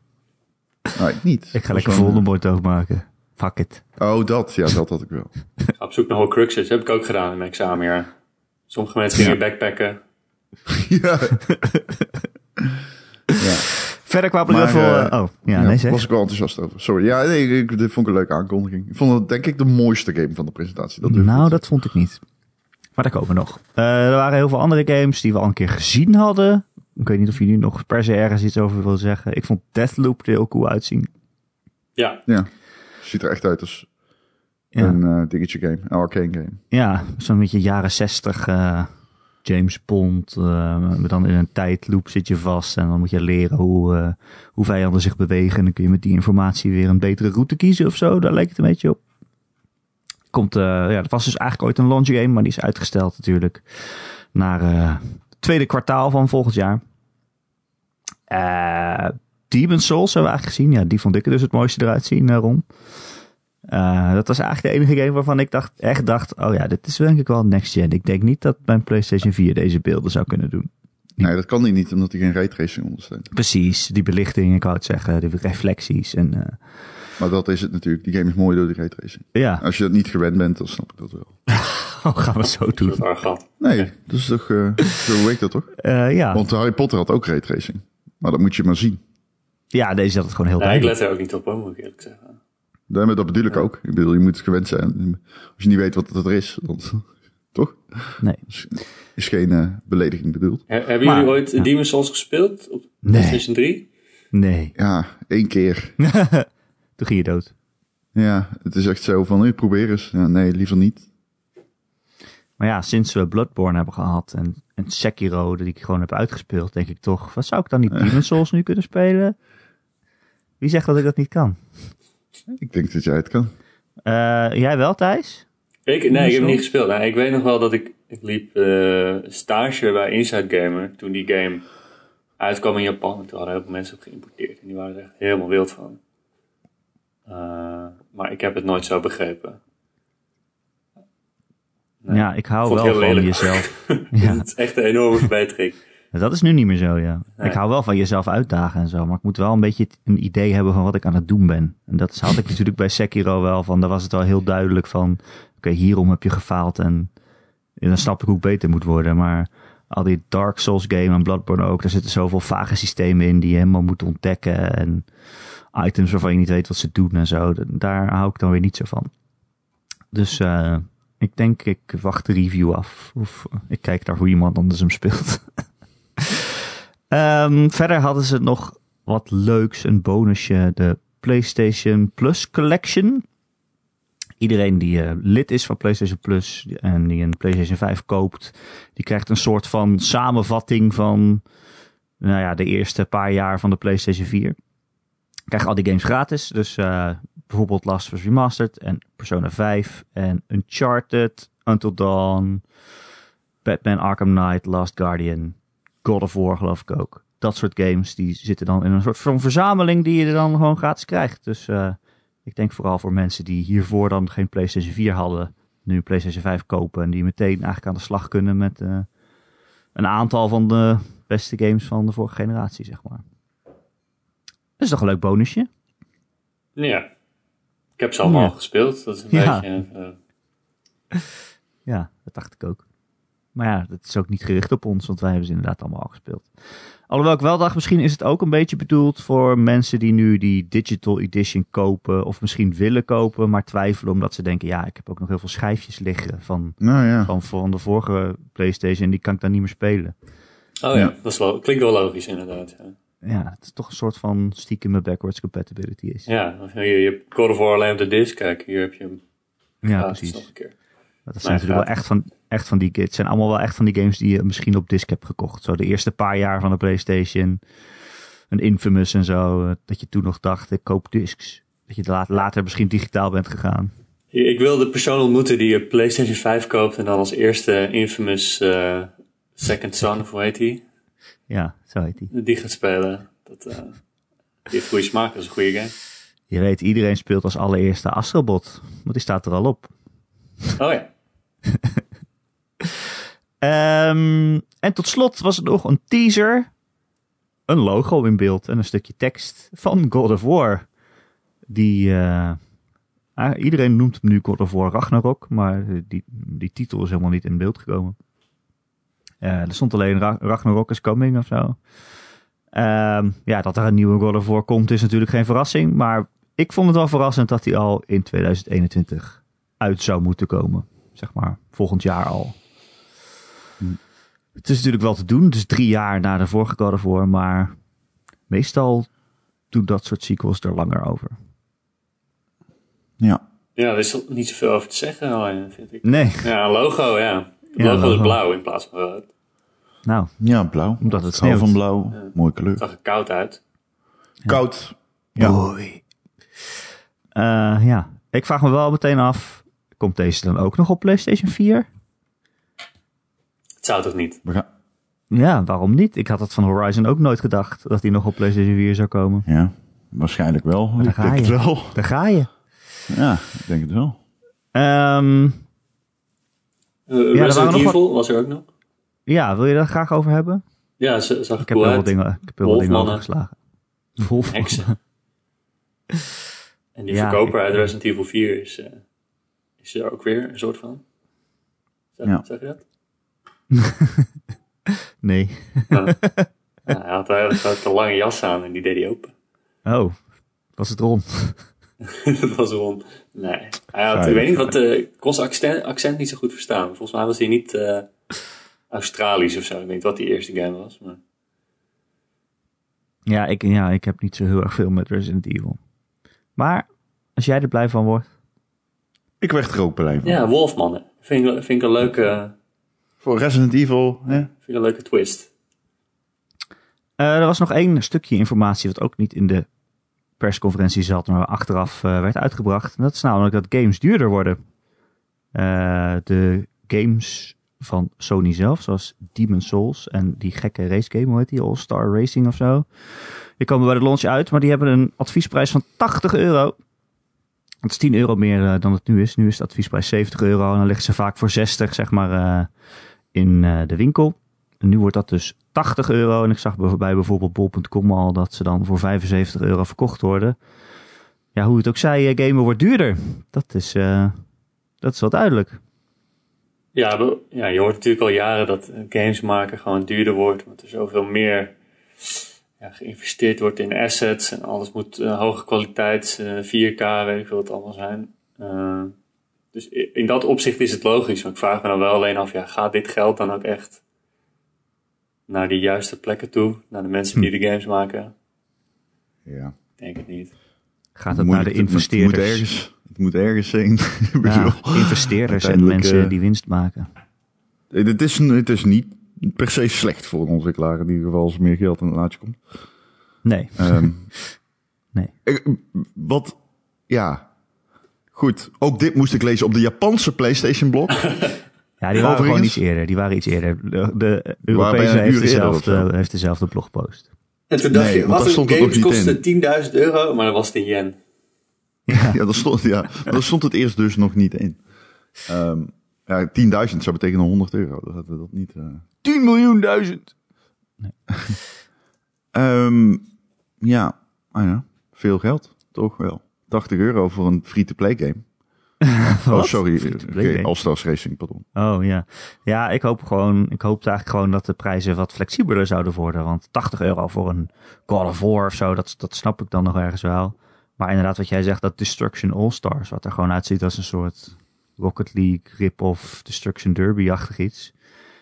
nou, ik niet. Ik ga lekker Voldemort overmaken. Fuck it. Oh, dat. Ja, dat had ik wel. Op zoek naar Horcruxes. Heb ik ook gedaan in mijn examenjaar. Sommige mensen gingen backpacken. ja. ja. Verder er heel veel... eh, eh, oh, ja, Ja, nee zeg. was ik wel enthousiast over. Sorry. Ja, nee, ik, dit vond ik een leuke aankondiging. Ik vond het denk ik de mooiste game van de presentatie. Dat Nou, dat vond ik niet. Maar daar komen we nog. Eh, er waren heel veel andere games die we al een keer gezien hadden. Ik weet niet of jullie nog per se ergens iets over willen zeggen. Ik vond Deathloop er heel cool uitzien. Ja, Ja. Ziet er echt uit als Ja, een eh, dingetje game. Een arcane game. ja zo'n beetje jaren zestig eh, James Bond. eh, maar dan in een tijdloop zit je vast. En dan moet je leren hoe, eh, hoe vijanden zich bewegen. En dan kun je met die informatie weer een betere route kiezen of zo. Daar lijkt het een beetje op. Komt, eh, ja, dat was dus eigenlijk ooit een launch game. Maar die is uitgesteld natuurlijk. Naar eh, het tweede kwartaal van volgend jaar. Eh Demon's Souls hebben we eigenlijk gezien. Ja, die vond ik er dus het mooiste eruit zien, Ron. Eh, dat was eigenlijk de enige game waarvan ik dacht, echt dacht... Oh ja, dit is denk ik wel next gen. Ik denk niet dat mijn PlayStation 4 deze beelden zou kunnen doen. Nee, dat kan die niet, omdat hij geen raytracing ondersteunt. Precies, die belichting, ik wou het zeggen. De reflecties en... Maar dat is het natuurlijk. Die game is mooi door die raytracing. ja, Als je dat niet gewend bent, dan snap ik dat wel. oh, gaan we zo doen. arrogant. Nee, dat is toch... eh zo weet dat toch? Eh, ja. Want Harry Potter had ook raytracing. Maar dat moet je maar zien. ja, deze had het gewoon heel Nee, ik let er ook niet op, hoor, moet ik eerlijk zeggen. daarmee, dat bedoel ik ook. Ik bedoel, je moet gewend zijn. Als je niet weet wat het er is, dan, toch? Nee. Is, is geen eh, belediging bedoeld. He- hebben Maar- jullie ooit ja. Demon's Souls gespeeld? Op Nee. PlayStation 3? Nee. Ja, één keer. Toen ging je dood. Ja, het is echt zo van, hey, probeer eens. Ja, nee, liever niet. Maar ja, sinds we Bloodborne hebben gehad en, en Sekiro, die ik gewoon heb uitgespeeld, denk ik toch, wat zou ik dan niet Demon's Souls nu kunnen spelen? Wie zegt dat ik dat niet kan? Ik denk dat jij het kan. Eh, jij wel, Thijs? Ik, nee, ik heb niet gespeeld. Nou, ik weet nog wel dat ik, ik liep eh, stage bij Inside Gamer toen die game uitkwam in Japan. En toen hadden heel veel mensen het geïmporteerd en die waren er echt helemaal wild van. Eh, maar ik heb het nooit zo begrepen. Nee. Ja, ik hou wel van lelijk. jezelf. Ja. Het is echt een enorme verbetering. Dat is nu niet meer zo, ja. Nee. Ik hou wel van jezelf uitdagen en zo, maar ik moet wel een beetje een idee hebben van wat ik aan het doen ben. En dat had ik natuurlijk bij Sekiro wel van, daar was het wel heel duidelijk van, oké, hierom heb je gefaald en, en dan snap ik hoe ik beter moet worden. Maar al die Dark Souls game en Bloodborne ook, daar zitten zoveel vage systemen in die je helemaal moet ontdekken en items waarvan je niet weet wat ze doen en zo. Daar hou ik dan weer niet zo van. Dus eh, ik denk, ik wacht de review af. Of eh, ik kijk naar hoe iemand anders hem speelt. Ehm, verder hadden ze nog wat leuks, een bonusje, de PlayStation Plus Collection. Iedereen die eh, lid is van PlayStation Plus en die een PlayStation 5 koopt, die krijgt een soort van samenvatting van nou ja, de eerste paar jaar van de PlayStation 4. Krijg al die games gratis, dus eh, bijvoorbeeld Last of Us Remastered en Persona 5 en Uncharted, Until Dawn, Batman Arkham Knight, Last Guardian, God of War geloof ik ook. Dat soort games, die zitten dan in een soort van verzameling die je dan gewoon gratis krijgt. Dus eh, ik denk vooral voor mensen die hiervoor dan geen PlayStation 4 hadden, nu PlayStation 5 kopen en die meteen eigenlijk aan de slag kunnen met eh, een aantal van de beste games van de vorige generatie, zeg maar. Dat is toch een leuk bonusje? Ja. Ik heb ze allemaal Ja. al gespeeld. Dat is een Ja. beetje... eh, Ja, dat dacht ik ook. Maar ja, dat is ook niet gericht op ons, want wij hebben ze inderdaad allemaal al gespeeld. Alhoewel ik wel dacht, misschien is het ook een beetje bedoeld voor mensen die nu die digital edition kopen. Of misschien willen kopen, maar twijfelen omdat ze denken, ja, ik heb ook nog heel veel schijfjes liggen van, Nou ja. van, van de vorige Playstation. Die kan ik dan niet meer spelen. Oh ja, Ja. dat is lo- klinkt wel logisch inderdaad. Ja, Ja, het is toch een soort van stiekeme backwards compatibility is. ja je, je hebt God of War alleen op de disc. Kijk, hier heb je hem Ja, gratis precies. een keer. Dat zijn natuurlijk wel echt van, echt van die Het zijn allemaal wel echt van die games die je misschien op disc hebt gekocht. Zo de eerste paar jaar van de PlayStation. Een Infamous en zo. eh, Dat je toen nog dacht, ik koop discs. Dat je later, later misschien digitaal bent gegaan. Ik wil de persoon ontmoeten die een PlayStation 5 koopt en dan als eerste Infamous eh, Second Son, of hoe heet die? Ja, zo heet die. Die gaat spelen. Dat, eh, die heeft goede smaak, dat is een goede game. Je weet, iedereen speelt als allereerste Astrobot. Want die staat er al op. Oh ja. Ehm, en tot slot was er nog een teaser. Een logo in beeld en een stukje tekst van God of War. Die, eh, ah, iedereen noemt hem nu God of War Ragnarok, maar die, die titel is helemaal niet in beeld gekomen. Eh, er stond alleen Ra- Ragnarok is coming of zo. Ehm, ja, dat er een nieuwe God of War komt is natuurlijk geen verrassing, maar ik vond het wel verrassend dat hij al in 2021 uit zou moeten komen. Zeg maar, volgend jaar al. Het is natuurlijk wel te doen. Het is drie jaar na de vorige God of War, maar meestal doen dat soort sequels er langer over. Ja. Ja, er is niet zoveel over te zeggen vind ik. Nee, Ja, logo, ja. Het Ja, logo is logo. blauw in plaats van rood. Nou, Ja, blauw. Omdat het sneeuwt. van blauw. Ja. Mooie kleur. Het zag er koud uit. Koud. Ja. Eh, ja, ik vraag me wel meteen af, komt deze dan ook nog op PlayStation 4? Het zou toch niet? We gaan... Ja, waarom niet? Ik had het van Horizon ook nooit gedacht dat die nog op PlayStation 4 zou komen. Ja, waarschijnlijk wel. daar Ik ga denk het je. wel. Daar ga je. Ja, ik denk het wel. Ehm, Eh, er Resident Evil was er ook nog. Ja, wil je daar graag over hebben? Ja, ze zag er Ik heb wat uit. dingen, ik heb wat dingen overgeslagen. Wolfmannen. En die Ja, verkoper ik- uit Resident Evil 4 is, eh, is er ook weer een soort van. Zeg, Ja. zeg je dat? Nee. Hij had een hele grote lange jas aan en die deed hij open. Oh, was het rond? dat was Ron. Nee. Hij had, Fijn, ik weet niet wat, fijn. eh, ik kon zijn accent, accent niet zo goed verstaan. Volgens mij was hij niet eh, Australisch of zo. Ik weet niet wat die eerste game was. Maar... Ja ik, ja, ik heb niet zo heel erg veel met Resident Evil. Maar als jij er blij van wordt. Ik werd er ook blij van. Ja, Wolfman. hè. Vind ik, vind ik een leuke, Voor Resident Evil, hè? vind ik een leuke twist. Eh, er was nog één stukje informatie wat ook niet in de persconferentie zat, maar achteraf eh, werd uitgebracht. En dat is namelijk dat games duurder worden. Eh, de games van Sony zelf, zoals Demon's Souls en die gekke race game, hoe heet die? All Star Racing of zo. Die komen bij de launch uit, maar die hebben een adviesprijs van 80 euro. Dat is 10 euro meer eh, dan het nu is. Nu is de adviesprijs 70 euro en dan liggen ze vaak voor 60 zeg maar eh, in eh, de winkel. En nu wordt dat dus 80 euro. En ik zag bij bij bijvoorbeeld bol.com al dat ze dan voor 75 euro verkocht worden. Ja, hoe het ook zij, gamen wordt duurder. Dat is, dat is wel duidelijk. Ja, ja, je hoort natuurlijk al jaren dat eh, games maken gewoon duurder wordt. Want er zoveel meer ja, geïnvesteerd wordt in assets. En alles moet eh, hoge kwaliteit, eh, 4K, weet ik veel wat het allemaal zijn. Eh, dus in dat opzicht is het logisch. Maar ik vraag me dan wel alleen af, ja, gaat dit geld dan ook echt naar de juiste plekken toe? Naar de mensen die de games maken? Ja. Ik denk het niet. Gaat het naar de het moet- investeerders? Het moet ergens, heen. Ja, bedoel, investeerders en mensen eh, die winst maken. Het is, het is niet per se slecht voor een ontwikkelaar. In ieder geval als er meer geld in het laadje komt. Nee. Ehm, Nee. ik- wat, ja. Goed, ook dit moest ik lezen op de Japanse PlayStation blog. Ja, die waren Overigens- gewoon iets eerder. Die waren iets eerder. De, de Europese heeft dezelfde, heeft dezelfde blogpost. En toen dacht Nee, je, wat een kosten 10.000 euro, maar dat was het in yen. Ja, ja, daar stond, ja, daar stond het eerst dus nog niet in. Ehm ja, 10.000 zou betekenen 100 euro. Dat hadden we dat niet. eh 10 miljoen duizend. Ehm, ja, veel geld. Toch wel. 80 euro voor een free-to-play game. Oh, sorry. Oké, game? All-Stars Racing, pardon. Oh ja. Ja, ik hoop gewoon, ik hoopte eigenlijk gewoon dat de prijzen wat flexibeler zouden worden. Want 80 euro voor een God of War of zo, dat, dat snap ik dan nog ergens wel. Maar inderdaad, wat jij zegt, dat Destruction All-Stars, wat er gewoon uitziet als een soort Rocket League rip-off Destruction Derby-achtig iets.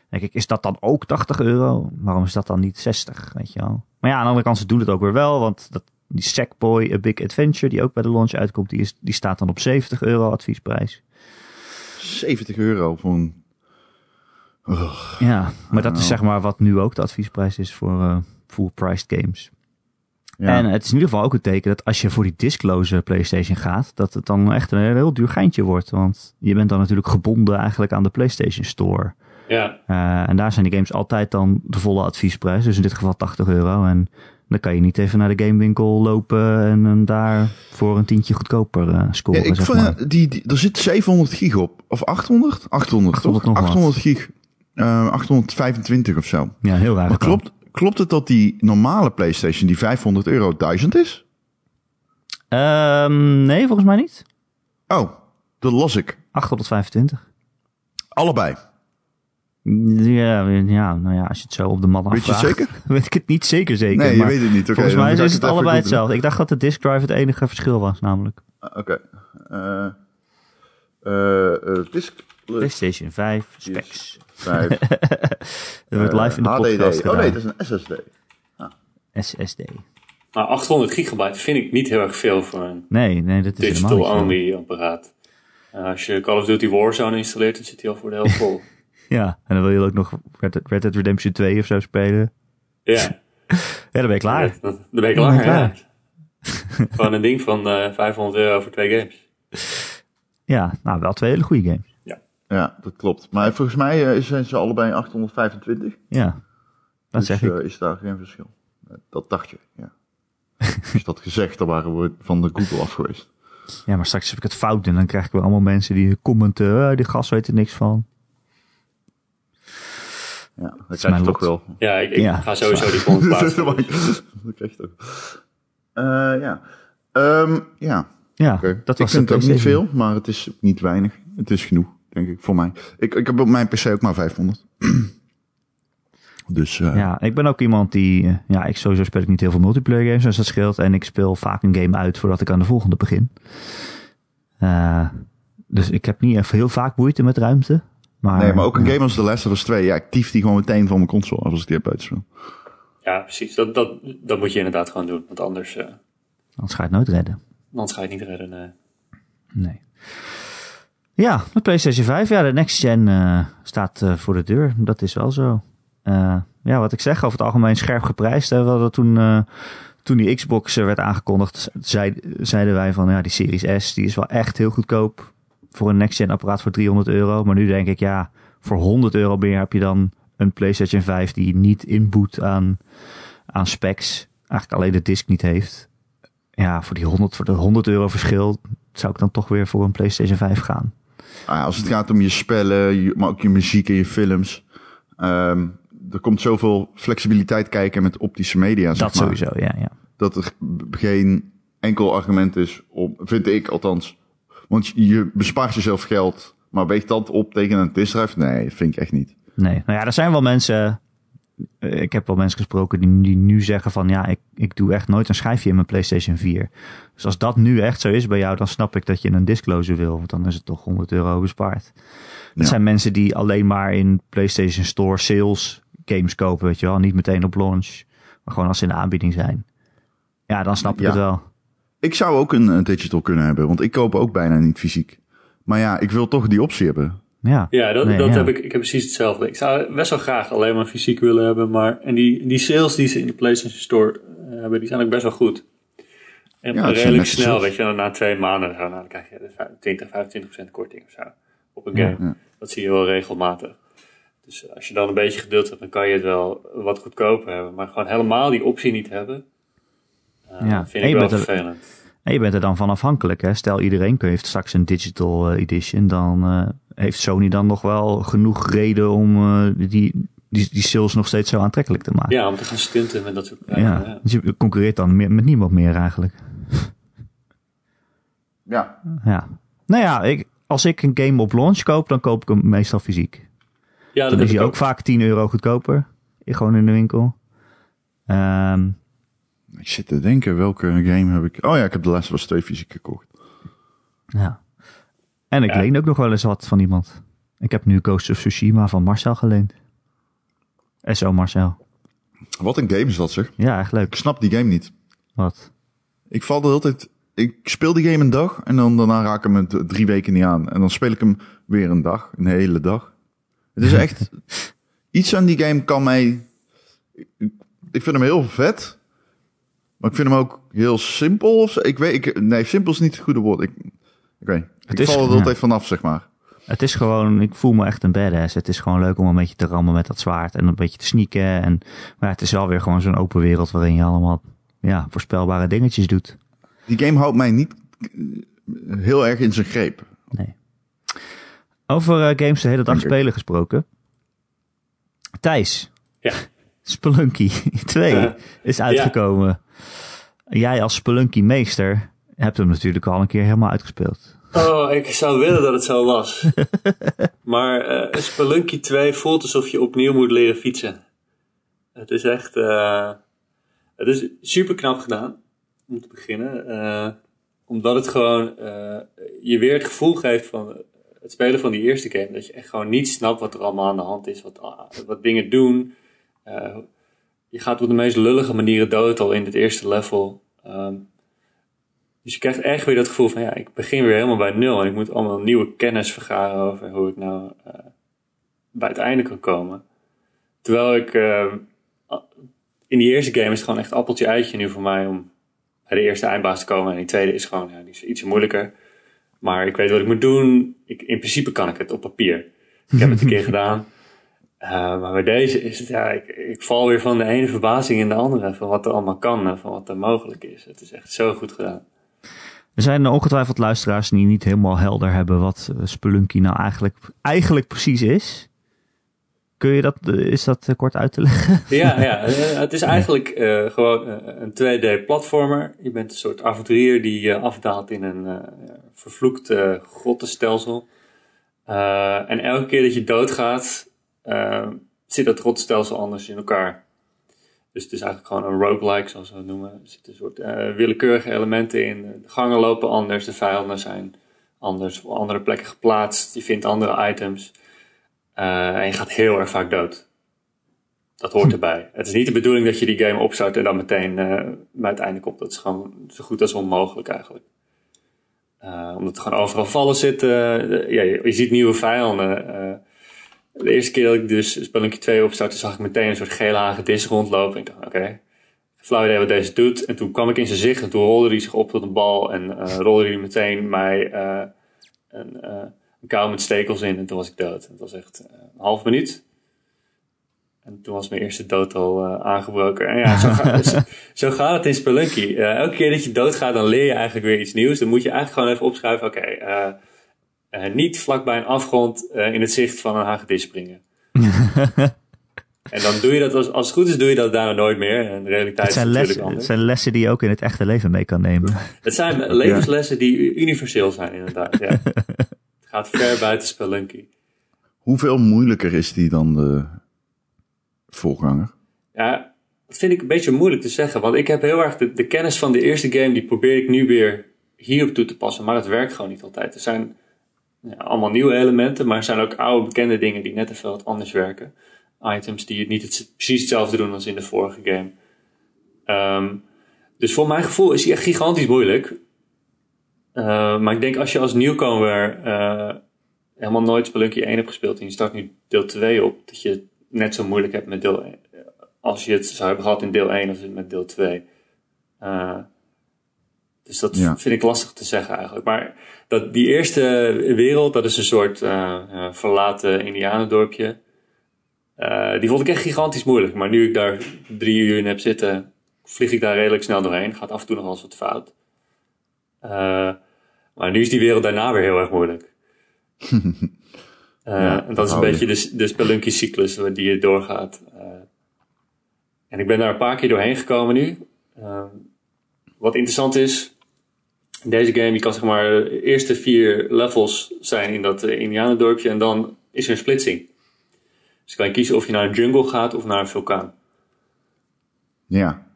Denk ik, is dat dan ook 80 euro? Waarom is dat dan niet 60, weet je wel? Maar ja, aan de andere kant, ze doen het ook weer wel, want dat, die Sackboy A Big Adventure, die ook bij de launch uitkomt, die, is, die staat dan op 70 euro adviesprijs. 70 euro voor een... Ugh. Ja, maar dat is Nou. zeg maar wat nu ook de adviesprijs is voor eh, full-priced games. Ja. En het is in ieder geval ook een teken dat als je voor die diskloze PlayStation gaat, dat het dan echt een heel duur geintje wordt. Want je bent dan natuurlijk gebonden eigenlijk aan de PlayStation Store. Ja, Eh, en daar zijn de games altijd dan de volle adviesprijs. Dus in dit geval 80 euro. En dan kan je niet even naar de gamewinkel lopen en hem daar voor een tientje goedkoper eh, Ja, scoren. ik zeg vond, maar. die, die, er zit 700 gig op. Of 800? 800, 800 toch? nog wat. 800 gig. Eh, 825 of zo. Ja, heel raar. Maar getal. klopt, klopt het dat die normale PlayStation, die 500 euro, 1000 is? Ehm, nee, volgens mij niet. Oh, dat las ik. 825. Allebei. Ja, ja, nou ja, als je het zo op de man Weet je het afvraagt, zeker? weet ik het niet zeker zeker. Nee, je weet het niet. Volgens mij is het allebei hetzelfde. Ik dacht dat de disk drive het enige verschil was, namelijk. Ah, Oké. Eh eh, eh, disk PlayStation 5, specs. 5. Dat wordt live in de podcast HDD. Oh nee, dat is een SSD. SSD. maar 800 gigabyte vind ik niet heel erg veel voor een Nee, nee, dat is digital-only apparaat. En als je Call of Duty Warzone installeert, dan zit hij al voor de helft vol. Ja, en dan wil je ook nog Red Dead, Red Dead Redemption 2 of zo spelen. ja, Ja, dan ben je klaar. dan dan ben ik Dan ben klaar. je klaar. Ja. Gewoon een ding van eh 500 euro voor twee games. Ja, nou wel twee hele goede games. Ja, dat klopt. Maar volgens mij eh, zijn ze allebei 825. Ja, dat dus zeg ik. eh, is daar geen verschil. Eh, dat dacht je, ja. Als je dat gezegd, dan waren we van de Google af geweest. Ja, maar straks heb ik het fout en dan krijg ik weer allemaal mensen die commenten. "Eh, die gast weet er niks van. Ja, dat is krijg je mijn toch wel. Ja, ik, ik Ja, ga sowieso die comment plaatsen. dat krijg je toch. Eh, ja. Ehm, ja, Ja, oké. dat Ik was vind de het ook niet veel, maar het is ook niet weinig. Het is genoeg, denk ik, voor mij. Ik, ik heb op mijn PC ook maar 500. Dus eh, Ja, ik ben ook iemand die... eh, Ja, ik sowieso speel ik niet heel veel multiplayer games, als dat scheelt. En ik speel vaak een game uit voordat ik aan de volgende begin. Eh, dus ik heb niet even heel vaak moeite met ruimte. Maar, nee, maar ook een game als The Last of Us 2. Ja, ik tief die gewoon meteen van mijn console af als ik die heb uitspeel. Ja, precies. Dat, dat, dat moet je inderdaad gewoon doen. Want anders, eh, Anders ga je het nooit redden. anders ga je het niet redden. nee. Nee. Ja, de PlayStation 5. Ja, de next gen eh, staat eh, voor de deur. Dat is wel zo. Eh, ja, wat ik zeg, over het algemeen scherp geprijsd. Hè. We hadden toen, toen die Xbox werd aangekondigd, zei, zeiden wij van ja, die Series S die is wel echt heel goedkoop voor een next gen apparaat voor 300 euro. Maar nu denk ik ja, voor 100 euro meer heb je dan een PlayStation 5 die niet inboet aan, aan specs. Eigenlijk alleen de disc niet heeft. Ja, voor die 100, voor de 100 euro verschil zou ik dan toch weer voor een PlayStation 5 gaan. Ah, als het gaat om je spellen, maar ook je muziek en je films. ehm, er komt zoveel flexibiliteit kijken met optische media. Zeg Dat maar, sowieso, ja, ja. Dat er geen enkel argument is om, vind ik althans. Want je- je bespaart jezelf geld, maar weegt dat op tegen een diskdrive? Nee, vind ik echt niet. Nee, nou ja, er zijn wel mensen. Eh, Ik heb wel mensen gesproken die, die nu zeggen van ja, ik, ik doe echt nooit een schijfje in mijn PlayStation 4. Dus als dat nu echt zo is bij jou, dan snap ik dat je een disclosure wil, want dan is het toch 100 euro bespaard. Ja. zijn mensen die alleen maar in PlayStation Store sales games kopen, weet je wel, niet meteen op launch, maar gewoon als ze in de aanbieding zijn. Ja, dan snap ik Ja. het wel. Ik zou ook een, een digital kunnen hebben, want ik koop ook bijna niet fysiek. Maar ja, ik wil toch die optie hebben. Ja, Ja, dat, Nee, dat ja. heb ik. Ik heb precies hetzelfde. Ik zou best wel graag alleen maar fysiek willen hebben. Maar, en die, die sales die ze in de PlayStation Store eh, hebben, die zijn ook best wel goed. En Ja, redelijk snel, weet je, na twee maanden zo, nou, dan krijg je dus 20, 25% korting of zo op een game. Ja. Dat zie je wel regelmatig. Dus eh, als je dan een beetje geduld hebt, dan kan je het wel wat goedkoper hebben. Maar gewoon helemaal die optie niet hebben, Ja. vind ik wel er- vervelend. En je bent er dan van afhankelijk. Hè? Stel iedereen heeft straks een digital eh, edition. Dan eh, heeft Sony dan nog wel genoeg reden om eh, die, die, die sales nog steeds zo aantrekkelijk te maken. Ja, om te gaan stunten met dat soort Ja, prijzen. ja. Dus je concurreert dan meer, met niemand meer eigenlijk. Ja. Ja. Nou ja, ik, als ik een game op launch koop, dan koop ik hem meestal fysiek. Ja, dat Dan is hij ook vaak 10 euro goedkoper. Gewoon in de winkel. Ehm, Ik zit te denken, welke game heb ik... Oh ja, ik heb de Last of Us 2 fysiek gekocht. ja. En ik Ja. leen ook nog wel eens wat van iemand. Ik heb nu Ghost of Tsushima van Marcel geleend. SO Marcel. Wat een game is dat zeg. Ja, echt leuk. Ik snap die game niet. Wat? Ik val de hele tijd... Ik speel die game een dag en dan daarna raak ik hem het drie weken niet aan. En dan speel ik hem weer een dag, een hele dag. Het is echt... iets aan die game kan mij... Ik vind hem heel vet. Maar ik vind hem ook heel simpel. Of. Ik weet, ik, nee, simpel is niet het goede woord. Ik, weet, ik is- val er ja. altijd vanaf, zeg maar. Het is gewoon, ik voel me echt een badass. Het is gewoon leuk om een beetje te rammen met dat zwaard en een beetje te sneaken. En, maar het is wel weer gewoon zo'n open wereld waarin je allemaal ja, voorspelbare dingetjes doet. Die game houdt mij niet heel erg in zijn greep. Nee. Over eh, games de hele dag ik. spelen gesproken. Thijs, Ja. Spelunky 2 Ja. is uitgekomen. Jij als Spelunky meester hebt hem natuurlijk al een keer helemaal uitgespeeld. Oh, ik zou willen dat het zo was. maar eh Spelunky 2 voelt alsof je opnieuw moet leren fietsen. Het is echt... eh, het is super knap gedaan, om te beginnen. eh, omdat het gewoon je weer het gevoel geeft van het spelen van die eerste game. Dat je echt gewoon niet snapt wat er allemaal aan de hand is. Wat, wat dingen doen. Je gaat op de meest lullige manieren dood al in het eerste level. Ehm, dus je krijgt echt weer dat gevoel van ja, ik begin weer helemaal bij nul. En ik moet allemaal nieuwe kennis vergaren over hoe ik nou eh, bij het einde kan komen. Terwijl ik eh, in die eerste game is het gewoon echt appeltje eitje nu voor mij om bij de eerste eindbaas te komen. En die tweede is gewoon ja, die is ietsje moeilijker. Maar ik weet wat ik moet doen. Ik, in principe kan ik het op papier. Ik heb het een keer gedaan. Uh, maar bij deze is het, ja, ik, ik val weer van de ene verbazing in de andere. Van wat er allemaal kan en van wat er mogelijk is. Het is echt zo goed gedaan. Er zijn ongetwijfeld luisteraars die niet helemaal helder hebben wat eh, Spelunky nou eigenlijk, eigenlijk precies is. Kun je dat, eh, is dat eh, kort uit te leggen? Ja, ja eh, het is eigenlijk uh, gewoon een 2D-platformer. Je bent een soort avonturier die uh, afdaalt in een uh, vervloekt grottenstelsel. En elke keer dat je doodgaat, uh, zit het rotstelsel anders in elkaar. Dus het is eigenlijk gewoon een roguelike, zoals we het noemen. Er zitten een soort eh, willekeurige elementen in. De gangen lopen anders, de vijanden zijn anders, op andere plekken geplaatst. Je vindt andere items. Eh, en je gaat heel erg vaak dood. Dat hoort erbij. Het is niet de bedoeling dat je die game opstart en dan meteen eh, bij het einde komt. Dat is gewoon zo goed als onmogelijk eigenlijk. Eh, omdat er gewoon overal vallen zitten. Ja, je, je ziet nieuwe vijanden. De eerste keer dat ik dus Spelunky 2 opstartte, zag ik meteen een soort gele hagedis rondlopen. En ik dacht, oké, flauw idee wat deze doet. En toen kwam ik in zijn zicht en toen rolde hij zich op tot een bal. En eh, rolde hij meteen mij eh, een, eh, een kou met stekels in. En toen was ik dood. Het was echt een half minuut. En toen was mijn eerste dood al aangebroken. En ja, zo, ga- zo, zo gaat het in Spelunky. Elke keer dat je doodgaat, dan leer je eigenlijk weer iets nieuws. Dan moet je eigenlijk gewoon even opschrijven, oké, eh, niet vlakbij een afgrond eh, in het zicht van een hagedis springen. en dan doe je dat, als, als het goed is, doe je dat daarna nooit meer. En de realiteit Het is zijn, natuurlijk lessen, het zijn lessen die je ook in het echte leven mee kan nemen. Het zijn levenslessen die universeel zijn, inderdaad. Ja. het gaat ver buiten Spelunky. Hoeveel moeilijker is die dan de voorganger? Ja, dat vind ik een beetje moeilijk te zeggen. Want ik heb heel erg de, de kennis van de eerste game, die probeer ik nu weer hierop toe te passen. Maar het werkt gewoon niet altijd. Er zijn ja, allemaal nieuwe elementen, maar er zijn ook oude bekende dingen die net even wat anders werken. Items die het niet het, precies hetzelfde doen als in de vorige game. Ehm, dus voor mijn gevoel is die echt gigantisch moeilijk. Eh, maar ik denk als je als nieuwkomer eh, helemaal nooit Spelunky 1 hebt gespeeld en je start nu deel 2 op, dat je het net zo moeilijk hebt met deel 1 als je het zou hebben gehad in deel 1 als met deel 2. Eh, dus dat Ja. vind ik lastig te zeggen eigenlijk. Maar dat, die eerste wereld, dat is een soort eh, eh, verlaten indianendorpje. Eh, die vond ik echt gigantisch moeilijk. Maar nu ik daar drie uur in heb zitten, vlieg ik daar redelijk snel doorheen. Gaat af en toe nog wel eens wat fout. Maar nu is die wereld daarna weer heel erg moeilijk. Ja, en dat is een beetje de, de spelunky-cyclus die je doorgaat. En ik ben daar een paar keer doorheen gekomen nu. Wat interessant is, deze game, je kan zeg maar de eerste vier levels zijn in dat uh, indianendorpje en dan is er een splitsing. Dus kan je kiezen of je naar een jungle gaat of naar een vulkaan. Ja.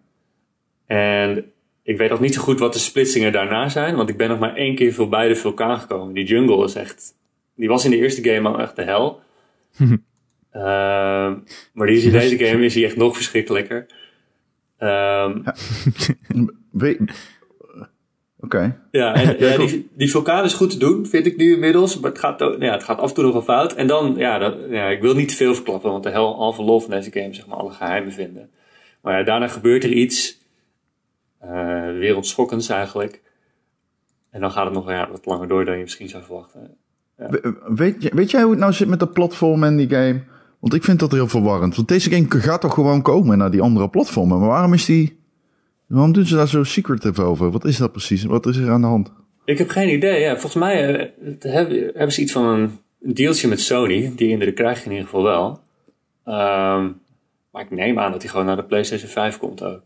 En ik weet nog niet zo goed wat de splitsingen daarna zijn, want ik ben nog maar één keer voorbij de vulkaan gekomen. Die jungle is echt, die was in de eerste game al echt de hel. Ehm, maar die is in deze game is die echt nog verschrikkelijker. Ehm, We- Oké. Ja, en, Ja, ja, die, die vulkaan is goed te doen, vind ik nu inmiddels. Maar het gaat, ja, het gaat af en toe nog wel fout. En dan, ja, dat, ja, ik wil niet te veel verklappen, want de hel halve lol van deze game, zeg maar, alle geheimen vinden. Maar ja, daarna gebeurt er iets, eh wereldschokkends eigenlijk. En dan gaat het nog ja, wat langer door dan je misschien zou verwachten. We- Weet, je- weet jij hoe het nou zit met de platform en die game? Want ik vind dat heel verwarrend. Want deze game gaat toch gewoon komen naar die andere platformen. Maar waarom is die... Waarom doen ze daar zo secretive over? Wat is dat precies? Wat is er aan de hand? Ik heb geen idee. Ja, volgens mij eh, hebben, hebben ze iets van een, dealtje met Sony. Die indruk krijg je in ieder geval wel. Ehm, maar ik neem aan dat hij gewoon naar de PlayStation 5 komt ook.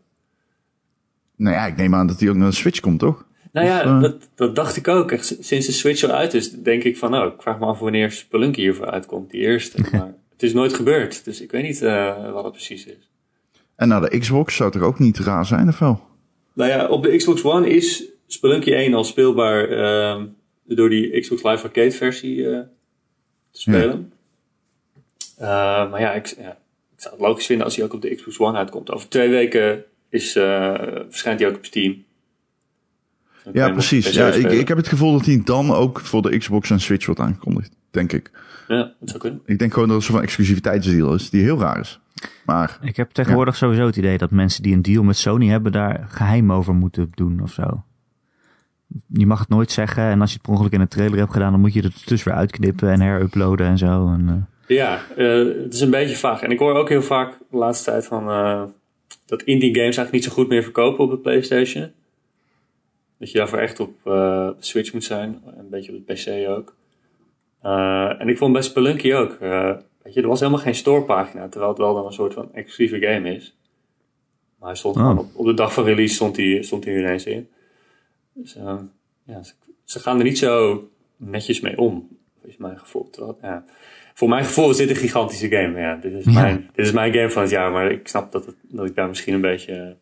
Nou ja, ik neem aan dat die ook naar de Switch komt, toch? Nou ja, Of, eh, dat, dat dacht ik ook. Echt, sinds de Switch al uit is, denk ik van, nou, ik vraag me af wanneer Spelunky hiervoor uitkomt, die eerste. Maar het is nooit gebeurd, dus ik weet niet eh, wat het precies is. En naar de Xbox zou toch ook niet raar zijn, of wel? Nou ja, op de Xbox One is Spelunky 1 al speelbaar ehm, door die Xbox Live Arcade versie eh, te spelen. Eh, maar ja ik, ja, ik zou het logisch vinden als hij ook op de Xbox One uitkomt. Over twee weken is, eh, verschijnt hij ook op Steam. Dan Ja, precies. Ja, ik, ik heb het gevoel dat hij dan ook voor de Xbox en Switch wordt aangekondigd. Denk ik. Ja, dat zou kunnen. Ik denk gewoon dat er een soort van exclusiviteitsdeal is, die heel raar is. Maar Ik heb tegenwoordig sowieso het idee dat mensen die een deal met Sony hebben daar geheim over moeten doen of zo. Je mag het nooit zeggen en als je het per ongeluk in een trailer hebt gedaan, dan moet je het dus weer uitknippen en heruploaden en zo. En, eh, Ja, eh, het is een beetje vaag. En ik hoor ook heel vaak de laatste tijd van eh, dat indie games eigenlijk niet zo goed meer verkopen op de PlayStation. Dat je daarvoor echt op eh, de Switch moet zijn, een beetje op de PC ook. Eh, en ik vond bij Spelunky ook. eh, weet je, er was helemaal geen storepagina, terwijl het wel dan een soort van exclusieve game is. Maar hij stond Oh. gewoon op, op de dag van release stond hij, stond hij er ineens in. Dus eh, ja, ze, ze gaan er niet zo netjes mee om, is mijn gevoel. Terwijl, ja. voor mijn gevoel is dit een gigantische game. Ja, dit, is Ja. mijn, dit is mijn game van het jaar, maar ik snap dat, het, dat ik daar misschien een beetje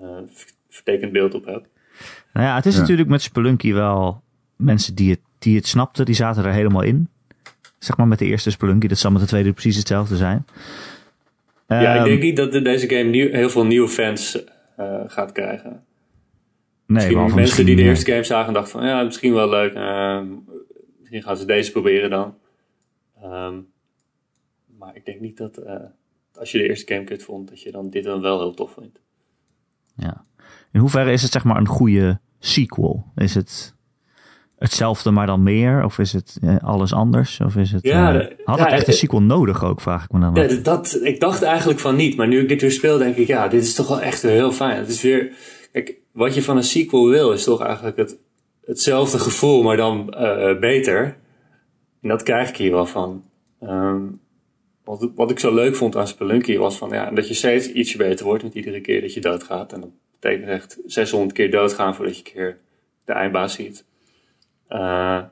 eh ver- vertekend beeld op heb. Nou ja, het is Ja. natuurlijk met Spelunky wel mensen die het, die het snapten, die zaten er helemaal in. Zeg maar met de eerste Spelunky, dat zal met de tweede precies hetzelfde zijn. ja, ik Ehm, denk niet dat de- deze game nieuw, heel veel nieuwe fans eh, gaat krijgen. nee, misschien mensen die de eerste game zagen en dachten van ja, misschien wel leuk. eh, misschien gaan ze deze proberen dan. Ehm, maar ik denk niet dat eh, als je de eerste game kut vond, dat je dan dit dan wel heel tof vindt. Ja. In hoeverre is het zeg maar een goede sequel? Is het hetzelfde maar dan meer? Of is het eh, alles anders? Of is het, Ja, eh, had ja, het echt een het- sequel nodig ook, vraag ik me dan af. dat, ik dacht eigenlijk van niet, maar nu ik dit weer speel, denk ik, ja, dit is toch wel echt heel fijn. Het is weer, kijk, wat je van een sequel wil, is toch eigenlijk het, hetzelfde gevoel, maar dan eh, beter. En dat krijg ik hier wel van. Ehm, wat, wat ik zo leuk vond aan Spelunky was van, ja, dat je steeds ietsje beter wordt met iedere keer dat je doodgaat. En dat betekent echt 600 keer doodgaan voordat je een keer de eindbaas ziet. Eh,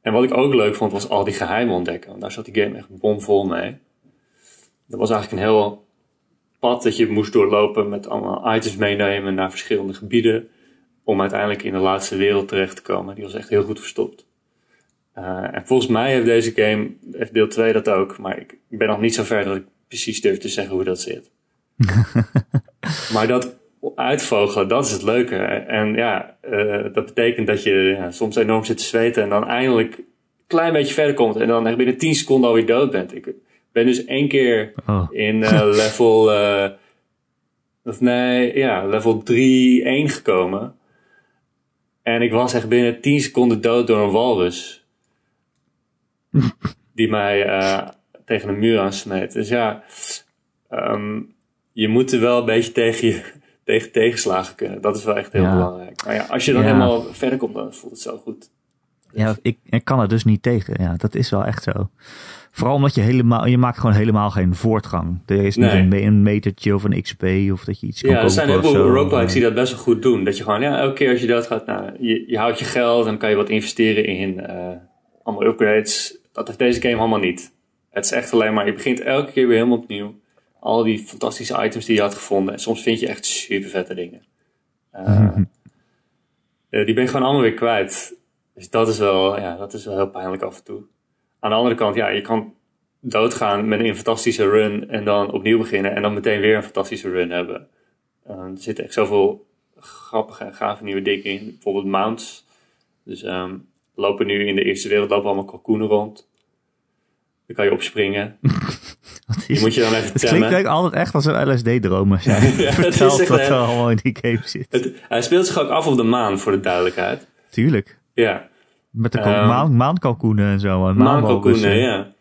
en wat ik ook leuk vond, was al die geheimen ontdekken. Want daar zat die game echt bomvol mee. Dat was eigenlijk een heel pad dat je moest doorlopen met allemaal items meenemen naar verschillende gebieden. Om uiteindelijk in de laatste wereld terecht te komen. Die was echt heel goed verstopt. Eh, en volgens mij heeft deze game, heeft deel 2 dat ook. Maar ik ben nog niet zo ver dat ik precies durf te zeggen hoe dat zit. maar dat uitvogelen, dat is het leuke. En ja, eh, dat betekent dat je ja, soms enorm zit te zweten en dan eindelijk een klein beetje verder komt. En dan echt binnen 10 seconden alweer dood bent. Ik ben dus één keer Oh. in eh, level, eh, of nee, ja, level 3, 1 gekomen. En ik was echt binnen 10 seconden dood door een walrus. die mij tegen een muur aansmeet. Dus ja, ehm, je moet er wel een beetje tegen je tegen tegenslagen kunnen. Dat is wel echt heel Ja. belangrijk. Maar ja, als je dan Ja. helemaal verder komt, dan voelt het zo goed. Ja, ik, ik kan er dus niet tegen. Ja, dat is wel echt zo. Vooral omdat je helemaal, je maakt gewoon helemaal geen voortgang. Er is niet Nee. een, me- een metertje of een XP of dat je iets kan Ja, er zijn heel veel roguelikes die dat best wel goed doen. Dat je gewoon, ja, elke keer als je doodgaat, nou, je, je houdt je geld en dan kan je wat investeren in allemaal upgrades. Dat heeft deze game allemaal niet. Het is echt alleen maar, je begint elke keer weer helemaal opnieuw. Al die fantastische items die je had gevonden. En soms vind je echt super vette dingen. Eh, eh, die ben je gewoon allemaal weer kwijt. Dus dat is wel, ja, dat is wel heel pijnlijk af en toe. Aan de andere kant, ja, je kan doodgaan met een fantastische run en dan opnieuw beginnen en dan meteen weer een fantastische run hebben. Eh, er zitten echt zoveel grappige en gave nieuwe dingen in. Bijvoorbeeld mounts. Dus we lopen nu in de eerste wereld lopen allemaal kalkoenen rond. Dan kan je opspringen. Is- Die moet je dan even het klinkt eigenlijk altijd echt als een jij het is vertelt echt wat een- er allemaal in die game zit. Het- hij speelt zich ook af op de maan, voor de duidelijkheid. Tuurlijk. Ja, Met de Ehm, maan, maankalkoenen en zo. en maankalkoenen, ja.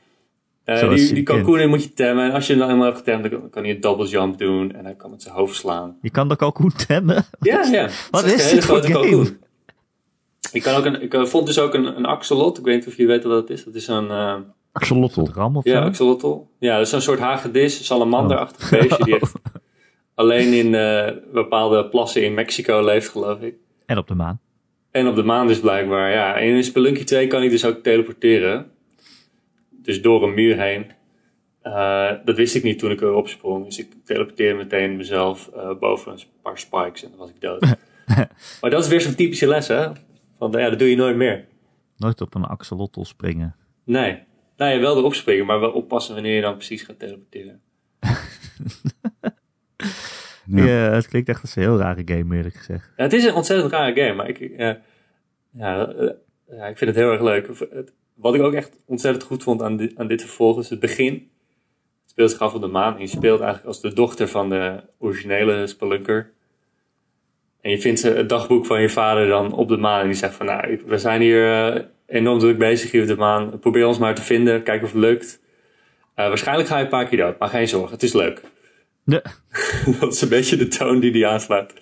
Eh, die je kalkoenen moet je temmen. En als je hem dan helemaal hebt getemd, dan kan- hij een double jump doen. En hij kan met zijn hoofd slaan. Je kan de kalkoen temmen. Ja, ja. Wat is dit voor game? Ik, kan ook een, ik eh, vond dus ook een, een axolot. Ik weet niet of jullie weten wat het is. Dat is een... eh, Axolotl. Ram of ja, zo? axolotl. Ja, dat is een soort hagedis, salamanderachtig beestje. Die echt alleen in eh, bepaalde plassen in Mexico leeft, geloof ik. En op de maan. En op de maan dus blijkbaar, ja. En in Spelunky 2 kan hij dus ook teleporteren. Dus door een muur heen. Eh, dat wist ik niet toen ik erop sprong. Dus ik teleporteerde meteen mezelf eh, boven een paar spikes en dan was ik dood. maar dat is weer zo'n typische les, hè? Van, ja, dat doe je nooit meer. Nooit op een axolotl springen. Nee. Nou ja, wel erop springen, maar wel oppassen wanneer je dan precies gaat teleporteren. Ja. Ja. het klinkt echt als een heel rare game, eerlijk gezegd. Ja, het is een ontzettend rare game, maar ik, eh, ja, eh, ja, ik vind het heel erg leuk. Wat ik ook echt ontzettend goed vond aan, dit aan dit vervolg is het begin. Het speelt zich af op de maan. En je speelt eigenlijk als de dochter van de originele spelunker. En je vindt het dagboek van je vader dan op de maan. En die zegt van, nou, we zijn hier eh, enorm druk bezig hier op de maan. Probeer ons maar te vinden, kijk of het lukt. Eh, waarschijnlijk ga je een paar keer dood, maar geen zorgen, het is leuk. Ja. dat is een beetje de toon die die aanslaat.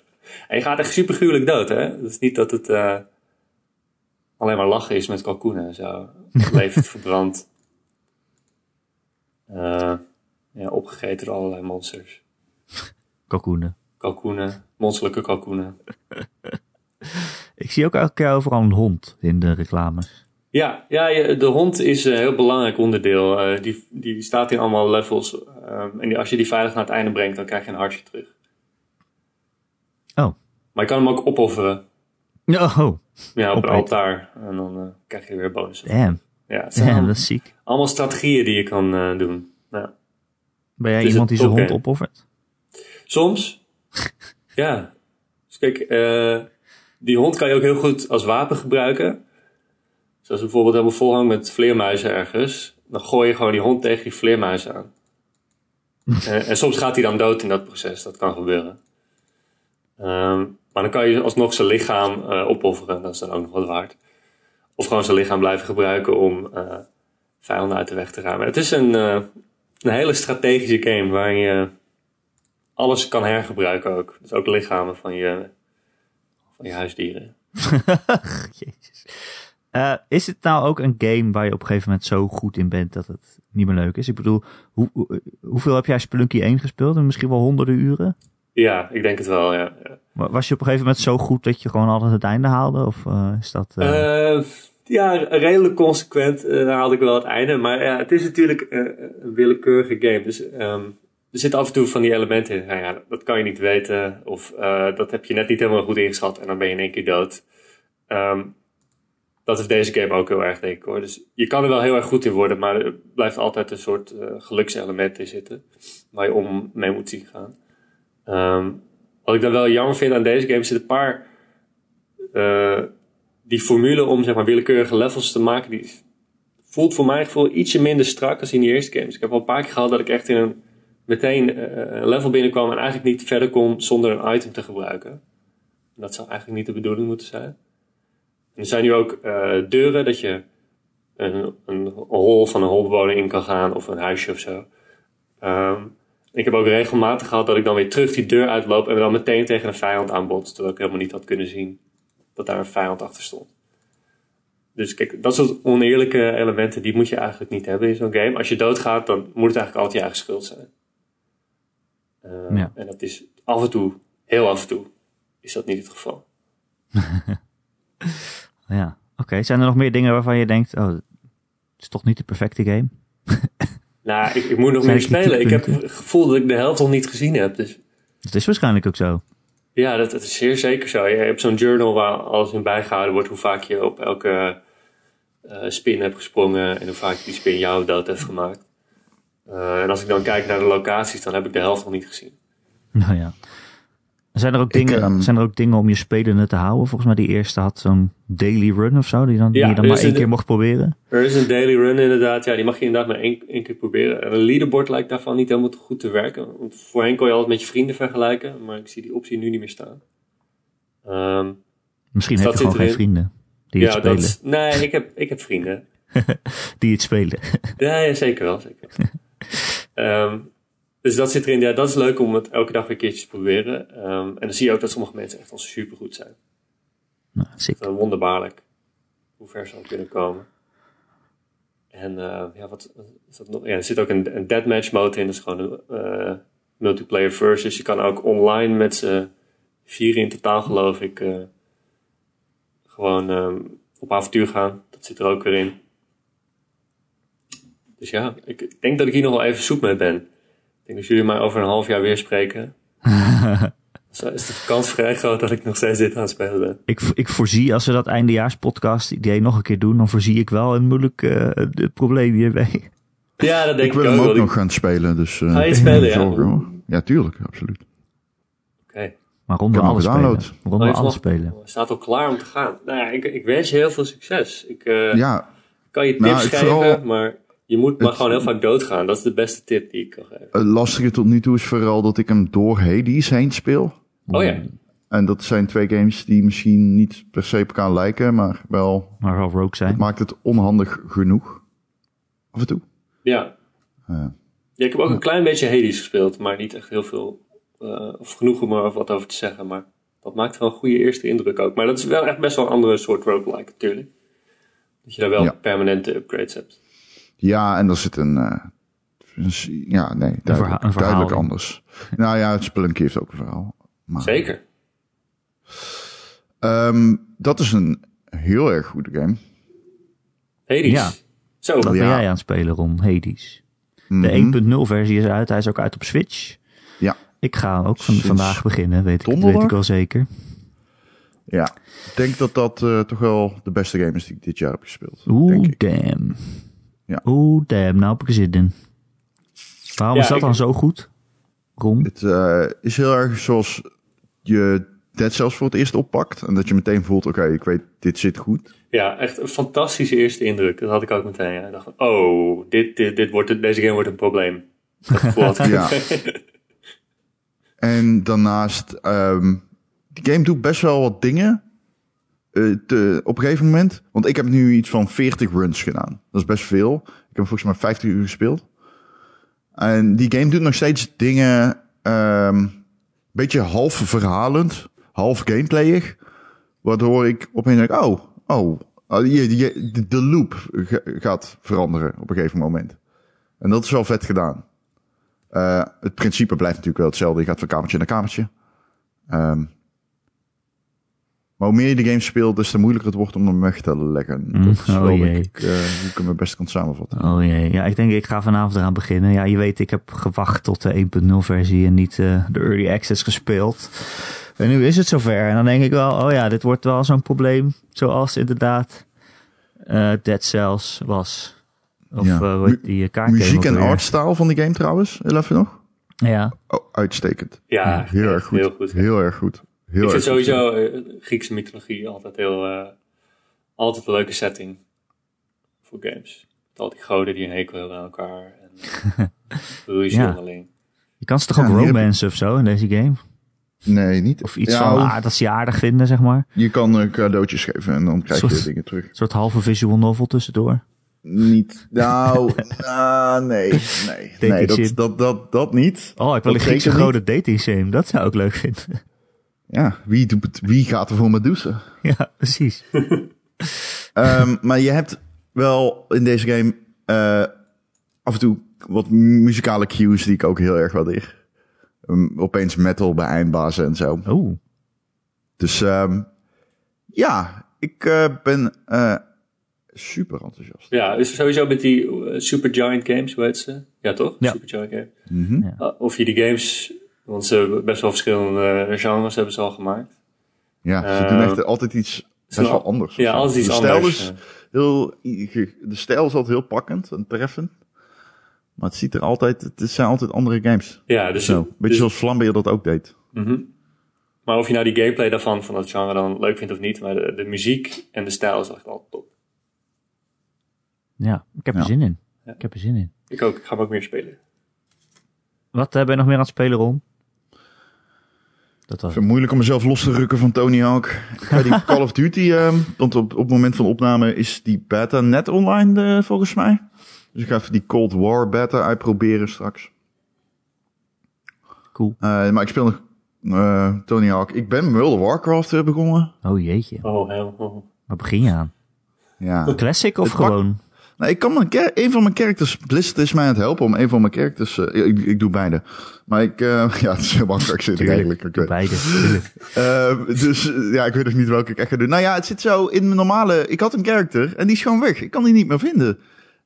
En je gaat echt super gruwelijk dood, hè? Het is niet dat het eh, alleen maar lachen is met kalkoenen en zo. Levend verbrand. Eh, ja, opgegeten door allerlei monsters. Kalkoenen. Kalkoenen, monsterlijke kalkoenen. Ik zie ook elke keer overal een hond in de reclames. Ja, ja de hond is een heel belangrijk onderdeel. Eh, die, die staat in allemaal levels. ehm, en die, als je die veilig naar het einde brengt, dan krijg je een hartje terug. Oh. Maar je kan hem ook opofferen. Oh, Ja, op een altaar. En dan eh, krijg je weer bonussen. damn. Ja, Damn, allemaal, dat is ziek. allemaal strategieën die je kan eh, doen. Ja. Ben jij is iemand die zijn hond opoffert? Soms. ja. Dus kijk, eh, die hond kan je ook heel goed als wapen gebruiken. Dus als je bijvoorbeeld helemaal vol hangt met vleermuizen ergens, dan gooi je gewoon die hond tegen die vleermuizen aan. en, en soms gaat hij dan dood in dat proces, dat kan gebeuren. Ehm, maar dan kan je alsnog zijn lichaam eh, opofferen, dat is dan ook nog wat waard. Of gewoon zijn lichaam blijven gebruiken om eh, vijanden uit de weg te ruimen. Het is een, eh, een hele strategische game waarin je alles kan hergebruiken ook. Dus ook lichamen van je, van je huisdieren. Jezus. Eh, is het nou ook een game waar je op een gegeven moment zo goed in bent dat het niet meer leuk is? Ik bedoel, hoe, hoe- hoeveel heb jij Spelunky 1 gespeeld? En misschien wel honderden uren? Ja, ik denk het wel, ja. Was je op een gegeven moment zo goed dat je gewoon altijd het einde haalde? Of eh, is dat... eh, ja, redelijk consequent haalde ik wel het einde. Maar ja, het is natuurlijk een willekeurige game. Dus ehm, er zitten af en toe van die elementen in. Nou ja, dat kan je niet weten. Of eh, dat heb je net niet helemaal goed ingeschat. En dan ben je in één keer dood. Ehm, dat is deze game ook heel erg, denk ik hoor. Dus je kan er wel heel erg goed in worden. Maar er blijft altijd een soort eh, gelukselement in zitten. Waar je om mee moet zien gaan. Ehm, wat ik dan wel jammer vind aan deze game, zitten een paar... eh, die formule om zeg maar, willekeurige levels te maken, die voelt voor mijn gevoel ietsje minder strak als in die eerste games. Ik heb al een paar keer gehad dat ik echt in een meteen eh, een level binnenkwam en eigenlijk niet verder kon zonder een item te gebruiken. En dat zou eigenlijk niet de bedoeling moeten zijn. Er zijn nu ook eh, deuren dat je een, een hol van een holbewoner in kan gaan of een huisje of zo. Ehm, ik heb ook regelmatig gehad dat ik dan weer terug die deur uitloop en dan meteen tegen een vijand aanbotst, terwijl ik helemaal niet had kunnen zien dat daar een vijand achter stond. Dus kijk, dat soort oneerlijke elementen, die moet je eigenlijk niet hebben in zo'n game. Als je doodgaat, dan moet het eigenlijk altijd je eigen schuld zijn. Eh, Ja. En dat is af en toe, heel af en toe, is dat niet het geval. ja, oké. Zijn er nog meer dingen waarvan je denkt, oh, het is toch niet de perfecte game? Nou, ik, ik moet nog Zijn meer spelen. Ik heb het gevoel dat ik de helft nog niet gezien heb. Dus Dat is waarschijnlijk ook zo. ja, dat, dat is zeer zeker zo. Je hebt zo'n journal waar alles in bijgehouden wordt. Hoe vaak je op elke eh, spin hebt gesprongen. En hoe vaak die spin jou dood heeft gemaakt. Eh, en als ik dan kijk naar de locaties, dan heb ik de helft nog niet gezien. Nou ja. Zijn er, ook Ik, dingen, ehm, zijn er ook dingen om je spelende te houden? Volgens mij die eerste had zo'n daily run of zo, die, dan, die je dan maar één keer mocht proberen. Er is een daily run inderdaad. Ja, die mag je inderdaad maar één, één keer proberen. En een leaderboard lijkt daarvan niet helemaal goed te werken. Want voorheen kon je altijd met je vrienden vergelijken. Maar ik zie die optie nu niet meer staan. Ehm, Misschien Dus heb je gewoon geen vrienden die het spelen. dat nee, ik heb, ik heb vrienden. Die het spelen. Ja, ja, zeker wel. Zeker Ehm, dus dat zit erin. Ja, dat is leuk om het elke dag weer een keertje te proberen. Ehm, en dan zie je ook dat sommige mensen echt al super goed zijn. nou, wonderbaarlijk hoe ver ze al kunnen komen. En eh, ja, wat is dat nog? Ja, er zit ook een, een deathmatch mode in. Dat is gewoon een eh, multiplayer versus. Je kan ook online met z'n vier in totaal geloof ik eh, gewoon ehm, op avontuur gaan. Dat zit er ook weer in. Dus ja, ik, ik denk dat ik hier nog wel even zoek mee ben. Ik denk dat jullie mij over een half jaar weer spreken. Zo is de kans vrij groot dat ik nog steeds dit aan het spelen ben. Ik, ik voorzie, als we dat eindejaarspodcast idee nog een keer doen, dan voorzie ik wel een moeilijk eh, het probleem hierbij. Ja, dat denk Ik ik, wil hem ook. ook wel. nog gaan spelen, dus... eh, Ga je het spelen, ja? zorgen. Ja, tuurlijk, absoluut. Oké. Maar heb hem alles spelen. Ronden Oh, alles spelen. Staat al klaar om te gaan. Nou ja, ik, ik wens je heel veel succes. Ik eh, Ja, kan je tips Nou, ik geven, vooral- maar je moet maar Het- gewoon heel vaak doodgaan. Dat is de beste tip die ik kan geven. het lastige tot nu toe is vooral dat ik hem door Hades heen speel. Oh ja, En dat zijn twee games die misschien niet per se op elkaar lijken, maar wel Maar wel rogue zijn. maakt het onhandig genoeg. Af en toe. ja. Ja. ja. Ik heb ook een klein beetje Hades gespeeld, maar niet echt heel veel, eh, of genoeg om er wat over te zeggen. Maar dat maakt wel een goede eerste indruk ook. Maar dat is wel echt best wel een andere soort roguelike natuurlijk. Dat je daar wel Ja. permanente upgrades hebt. Ja, en er zit een... eh, ja, nee, duidelijk, verha- een verhaal duidelijk anders. nou ja, het Spelunky heeft ook een verhaal. Maar, Zeker. Ehm, dat is een heel erg goede game. Hades. Ja. Zo, Wat ben Ja. jij aan het spelen, Ron? Hades. Mhm. De 1.0 versie is uit. Hij is ook uit op Switch. Ja. Ik ga ook van, vandaag beginnen, weet ik, weet ik wel zeker. Ja, ik denk dat dat eh, toch wel de beste game is die ik dit jaar heb gespeeld. Oeh, denk ik. damn. Ja. Oeh, damn. Nou heb ik er zin in. Waarom Ja, is dat dan zo goed? Ron? Het eh, is heel erg zoals je Dead Cells voor het eerst oppakt. En dat je meteen voelt, oké, ik weet, dit zit goed. ja, echt een fantastische eerste indruk. Dat had ik ook meteen. Ja. Ik dacht oh, dit, dit, dit wordt, het- deze game wordt een probleem. Dat Ja. En daarnaast, ehm die game doet best wel wat dingen. Eh, op een gegeven moment. Want ik heb nu iets van 40 runs gedaan. Dat is best veel. Ik heb volgens mij 50 uur gespeeld. En die game doet nog steeds dingen. ehm beetje half verhalend, half gameplayig. Waardoor ik opeens denk: oh, oh. oh, je, je, de- loop ga- gaat veranderen op een gegeven moment. En dat is wel vet gedaan. Eh, het principe blijft natuurlijk wel hetzelfde. Je gaat van kamertje naar kamertje. Ehm, maar hoe meer je de game speelt, des te moeilijker het wordt om hem weg te leggen. Mm, dat is oh wel jee. ik, eh, hoe ik hem het best kan samenvatten. Oh jee. Ja, ik denk ik ga vanavond eraan beginnen. Ja, je weet, ik heb gewacht tot de 1.0 versie en niet eh, de Early Access gespeeld. En nu is het zover. En dan denk ik wel, oh ja, dit wordt wel zo'n probleem. Zoals inderdaad eh Dead Cells was. Of Ja. eh, hoe heet die uh, kaartgame Muziek en artstyle van die game trouwens, even nog. Ja, Oh, uitstekend. Ja, Heel erg goed. Heel goed. Heel erg goed. Heel ik vind sowieso eh, Griekse mythologie altijd heel... eh, altijd een leuke setting voor games. Met al die goden die een hekel hebben aan elkaar. En ruzie Ja. onderling. je kan ze toch Ja, ook romance of zo in deze game? Nee, niet. Of iets Ja, van ah, dat ze je aardig vinden, zeg maar. Je kan eh, cadeautjes geven en dan krijg je dingen terug. Een soort halve visual novel tussendoor. Niet. Nou, ah, nee. Nee, nee dat, dat, dat, dat niet. Oh, ik wil een Griekse grote dating sim. Dat zou ik leuk vinden. Ja, wie, doet het, wie gaat er voor Medusa? ja, precies. Ehm, maar je hebt wel in deze game eh, af en toe wat muzikale cues die ik ook heel erg waardeer. Um, opeens metal bij eindbazen en zo. Oeh. Dus ehm, ja, ik eh, ben eh, super enthousiast. Ja, dus sowieso met die eh, Supergiant Games, hoe heet ze? Ja, toch? Ja. Supergiant Games. Mhm. Uh, of je die games, want ze hebben best wel verschillende eh, genres hebben ze al gemaakt. Ja, ze Eh, doen echt altijd iets best wel anders. Ja, altijd iets de stijl anders. Is heel, de stijl is altijd heel pakkend en treffend. Maar het ziet er altijd, het zijn altijd andere games. Ja, dus, Zo, een beetje dus- zoals Flambeer dat ook deed. mhm. Maar of je nou die gameplay daarvan, van dat genre dan leuk vindt of niet, maar de, de muziek en de stijl is echt wel top. Ja, ik heb er Ja. zin in. Ja. Ik heb er zin in. Ik ook, ik ga hem ook meer spelen. Wat eh, ben je nog meer aan het spelen, Ron? Dat was Ik vind het moeilijk om mezelf los te rukken van Tony Hawk. Die Call of Duty, ehm, want op, op het moment van opname is die beta net online eh, volgens mij. Dus ik ga even die Cold War beta uitproberen straks. cool. Eh, maar ik speel nog eh, Tony Hawk. Ik ben World of Warcraft begonnen. Oh jeetje. Oh, heel, oh. Waar begin je aan? Ja. Classic of Het pak- gewoon? Nou, ik kan mijn een van mijn characters, Blizzard is mij aan het helpen om een van mijn characters, eh, ik, ik doe beide. Maar ik, eh, ja, het is heel makkelijk zit eigenlijk. Ik Beide. Eh, dus ja, ik weet nog niet welke ik echt ga doen. Nou ja, het zit zo in mijn normale, ik had een character en die is gewoon weg. Ik kan die niet meer vinden.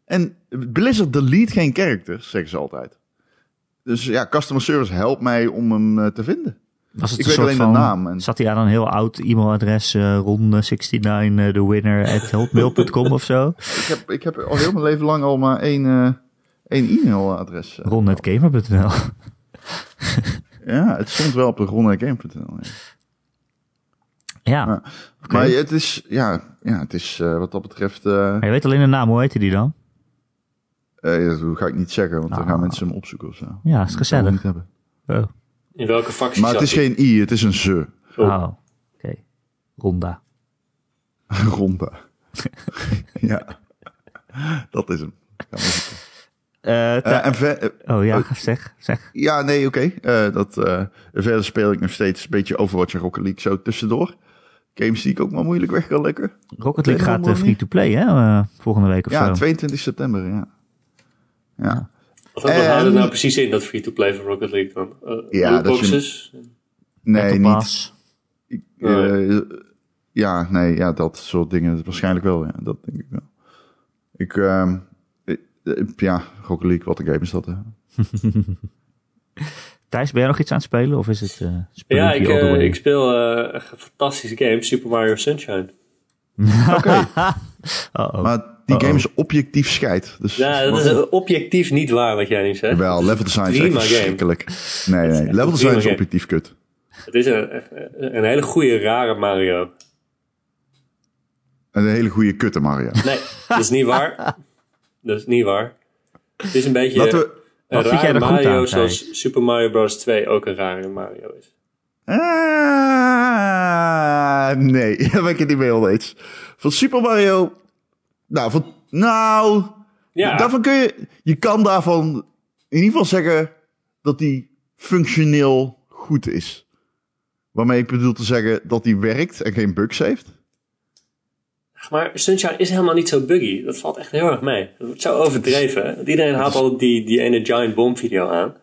En Blizzard delete geen characters, zeggen ze altijd. Dus ja, customer service helpt mij om hem te vinden. Was het Ik weet alleen de naam en- Zat hij aan een heel oud e-mailadres, eh ron69, eh, the winner at hotmail.com of zo? Ik heb, ik heb al heel mijn leven lang al maar één, eh, één e-mailadres. ron.gamer.nl. Ja, het stond wel op de rondegames.nl. Ja. Oké. Maar het is, ja, ja, het is eh, wat dat betreft, Maar je weet alleen de naam, hoe heette die dan? eh, dat ga ik niet zeggen, want dan Ah. gaan mensen hem opzoeken of zo. Ja, is gezellig. niet hebben. Oh, In welke factie Maar het is geen i, het is een ze. Oh. oh. oké. Ronda. Ronda. ja, dat is hem. Eh, Eh, en ver- eh, oh ja, zeg, zeg. ja, nee, oké. Eh, dat eh, verder speel ik nog steeds een beetje Overwatch en Rocket League zo tussendoor. Games die ik ook maar moeilijk weg kan lekker. Rocket League gaat eh, free-to-play, hè? eh, volgende week of Ja, zo. 22 september, ja. Ja, wat En- houdt het nou precies in, dat free-to-play van Rocket League dan? Eh Ja, dat je- lootboxes? nee, niet. Pass. Eh, ja, nee, ja, dat soort dingen waarschijnlijk wel. Ja, dat denk ik wel. Ik, ehm, ik- eh, ja, Rocket League, wat een game is dat, hè? Thijs, ben jij nog iets aan het spelen? Of is het eh Ja, ik, ik speel eh, een fantastische game, Super Mario Sunshine. Oké, maar die game is objectief scheid. Dus Ja, dat is objectief niet waar wat jij nu zegt. Wel, level design is echt verschrikkelijk. Nee, nee, level design is game. objectief kut. Het is een, een hele goede, rare Mario. En een hele goede kutte Mario. Nee, dat is niet waar. Dat is niet waar. Het is een beetje Laten we... een Wat vind jij rare goed Mario aan, zoals Super Mario Bros. 2 ook een rare Mario is. Ah, nee, daar ben ik het niet mee oneens. Van Super Mario... Nou, van, nou Ja, daarvan kun je... Je kan daarvan in ieder geval zeggen dat die functioneel goed is. Waarmee ik bedoel te zeggen dat die werkt en geen bugs heeft. maar Sunshine is helemaal niet zo buggy. Dat valt echt heel erg mee. Dat wordt zo overdreven. Want iedereen haalt altijd die, die ene Giant Bomb video aan.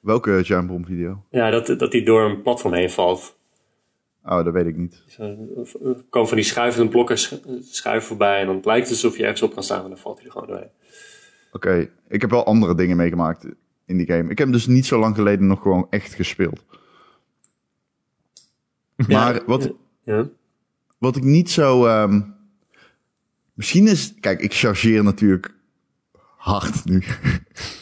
Welke Giant Bomb video? Ja, dat, dat die door een platform heen valt. Oh, dat weet ik niet. Er komen van die schuivende blokken sch- schuiven voorbij. En dan lijkt het alsof je ergens op kan staan. En dan valt hij er gewoon doorheen. Oké, ik heb wel andere dingen meegemaakt in die game. Ik heb hem dus niet zo lang geleden nog gewoon echt gespeeld. Maar Ja, wat, Ja. wat ik niet zo. ehm, misschien is. Kijk, ik chargeer natuurlijk hard nu.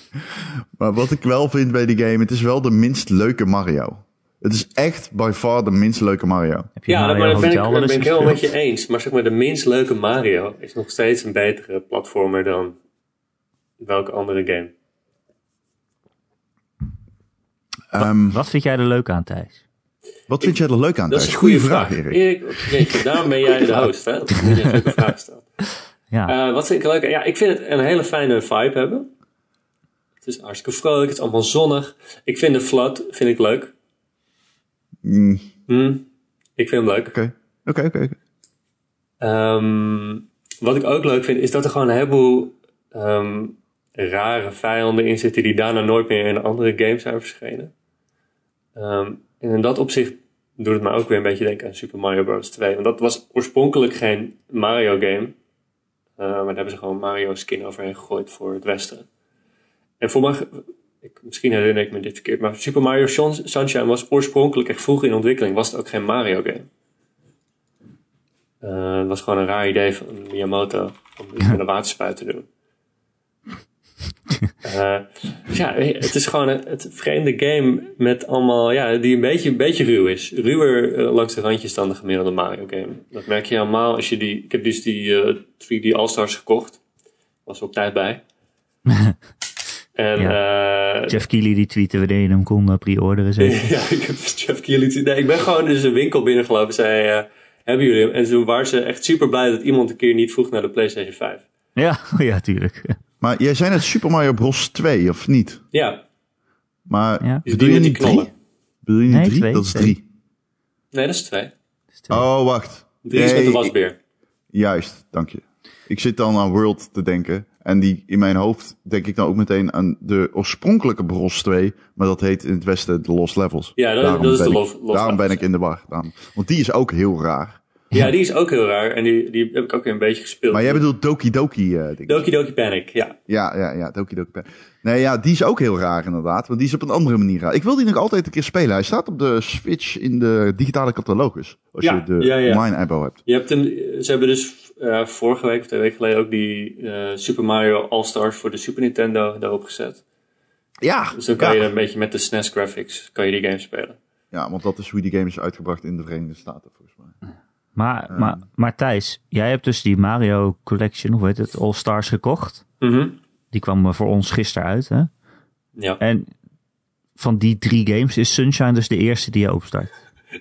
maar wat ik wel vind bij die game, het is wel de minst leuke Mario. Het is echt by far de minst leuke Mario. Heb je Ja, Mario maar dat ben ik, Hotel wel dat eens ben ik helemaal met je eens. Maar zeg maar, de minst leuke Mario is nog steeds een betere platformer dan welke andere game. Ehm, Wat vind jij er leuk aan, Thijs? wat vind jij er leuk aan? Dat is Thijs? een goede Goeie vraag. Erik. Erik, jeetje, daarom ben jij de host, hè? Dat je een leuke vraag stelt. Ja, Eh, wat vind ik leuk? Ja, ik vind het een hele fijne vibe hebben. Het is hartstikke vrolijk, het is allemaal zonnig. Ik vind de flood vind ik leuk. Mm, Hm, ik vind hem leuk. Oké, oké, oké. Ehm, wat ik ook leuk vind, is dat er gewoon een heleboel ehm, rare vijanden in zitten die daarna nooit meer in andere games zijn verschenen. Ehm, en in dat opzicht doet het me ook weer een beetje denken aan Super Mario Bros. 2. Want dat was oorspronkelijk geen Mario game. Eh, maar daar hebben ze gewoon Mario skin overheen gegooid voor het westen. En voor mij, ik, misschien herinner ik me dit verkeerd, maar Super Mario Sun- Sunshine was oorspronkelijk echt vroeg in ontwikkeling. Was het ook geen Mario game. Eh, het was gewoon een raar idee van Miyamoto om iets met een waterspuit te doen. Eh, dus ja, het is gewoon een, het vreemde game met allemaal, ja, die een beetje, een beetje ruw is. Ruwer eh, langs de randjes dan de gemiddelde Mario game. Dat merk je allemaal als je die, ik heb dus die eh, 3D All-Stars gekocht. Was er op tijd bij. en eh, Jeff Keighley die tweette wanneer je hem kon eh, pre-orderen. zeker? ja, ik heb Jeff Keighley. Nee, ik ben gewoon dus een winkel binnengelopen en zei: eh, Hebben jullie hem? En toen waren ze echt super blij dat iemand een keer niet vroeg naar de PlayStation 5. Ja, ja, tuurlijk. Maar jij zei net Super Mario Bros. 2, of niet? Ja, Maar Ja. bedoel je niet 3? knollen? Bedoel je niet Nee, 3? twee, Dat is twee. 3. Nee, dat is twee. Oh, wacht. Drie is met Nee, de wasbeer. Juist, dank je. Ik zit dan aan World te denken. En die in mijn hoofd denk ik dan ook meteen aan de oorspronkelijke Bros 2. Maar dat heet in het Westen de Lost Levels. Ja, dat- Daarom dat is de ik- Lost- Lost Daarom ben ik in de war. Daarom. Want die is ook heel raar. Ja, die is ook heel raar en die, die heb ik ook weer een beetje gespeeld. Maar jij bedoelt Doki Doki eh ding. Doki Doki Panic, ja. Ja, ja, ja, Doki Doki. Panic. Nee, ja, die is ook heel raar inderdaad. Want die is op een andere manier raar. Ik wil die nog altijd een keer spelen. Hij staat op de Switch in de digitale catalogus. Als Ja, je de ja, ja. online hebt. Je hebt hem, ze hebben dus eh, vorige week of twee weken geleden ook die eh, Super Mario All-Stars voor de Super Nintendo daarop gezet. Ja, Dus dan kan ja. je een beetje met de SNES graphics kan je die game spelen. ja, want dat is hoe die game is uitgebracht in de Verenigde Staten volgens mij. Maar, maar, maar Thijs, jij hebt dus die Mario Collection, hoe heet het, All Stars gekocht. Mhm. Die kwam eh, voor ons gisteren uit, hè? Ja. En van die drie games is Sunshine dus de eerste die je opstart.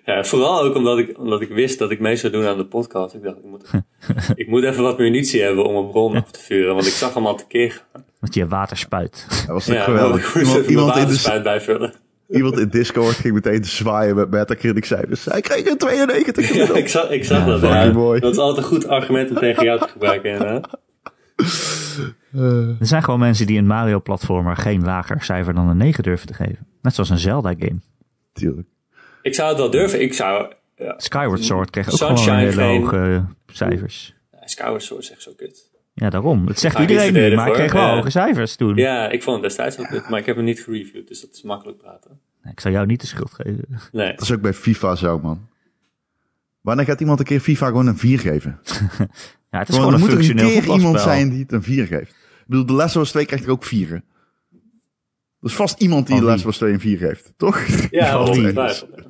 Ja, vooral ook omdat ik, omdat ik wist dat ik mee zou doen aan de podcast. Ik dacht, ik moet, ik moet even wat munitie hebben om een bron af te vuren, want ik zag hem al tekeer gaan. Want je water spuit. Dat was Ja, geweldig. ik moest Iemand, even mijn iemand, in de, waterspuit bijvullen. iemand in Discord ging meteen te zwaaien met Metacritic cijfers. Hij kreeg een 92 Ja, ik zag, ik zag dat. fucking Ja. mooi. Dat is altijd een goed argument om tegen jou te gebruiken. Inderdaad. Er zijn gewoon mensen die een Mario-platformer geen lager cijfer dan een 9 durven te geven. Net zoals een Zelda-game. Tuurlijk. Ik zou het wel durven. Ik zou... Ja, Skyward Sword kreeg ook Sunshine gewoon hele geen- hoge cijfers. Skyward Sword is echt zo kut. Ja, daarom. Het zegt iedereen nu, maar ik kreeg wel Ja. hoge cijfers toen. Ja, ik vond het destijds ook goed, maar ik heb hem niet gereviewd, dus dat is makkelijk praten. Nee, Ik zou jou niet de schuld geven. Nee. Dat is ook bij FIFA zo, man. Wanneer gaat iemand een keer FIFA gewoon een 4 geven? Ja, het is Gewoon, gewoon er een moet er een functioneel keer iemand zijn die het een 4 geeft. Ik bedoel, de Last of Us 2 krijgt er ook 4. Er is vast iemand die de of Us 2 een 4 geeft, toch? Ja, ongetwijfeld.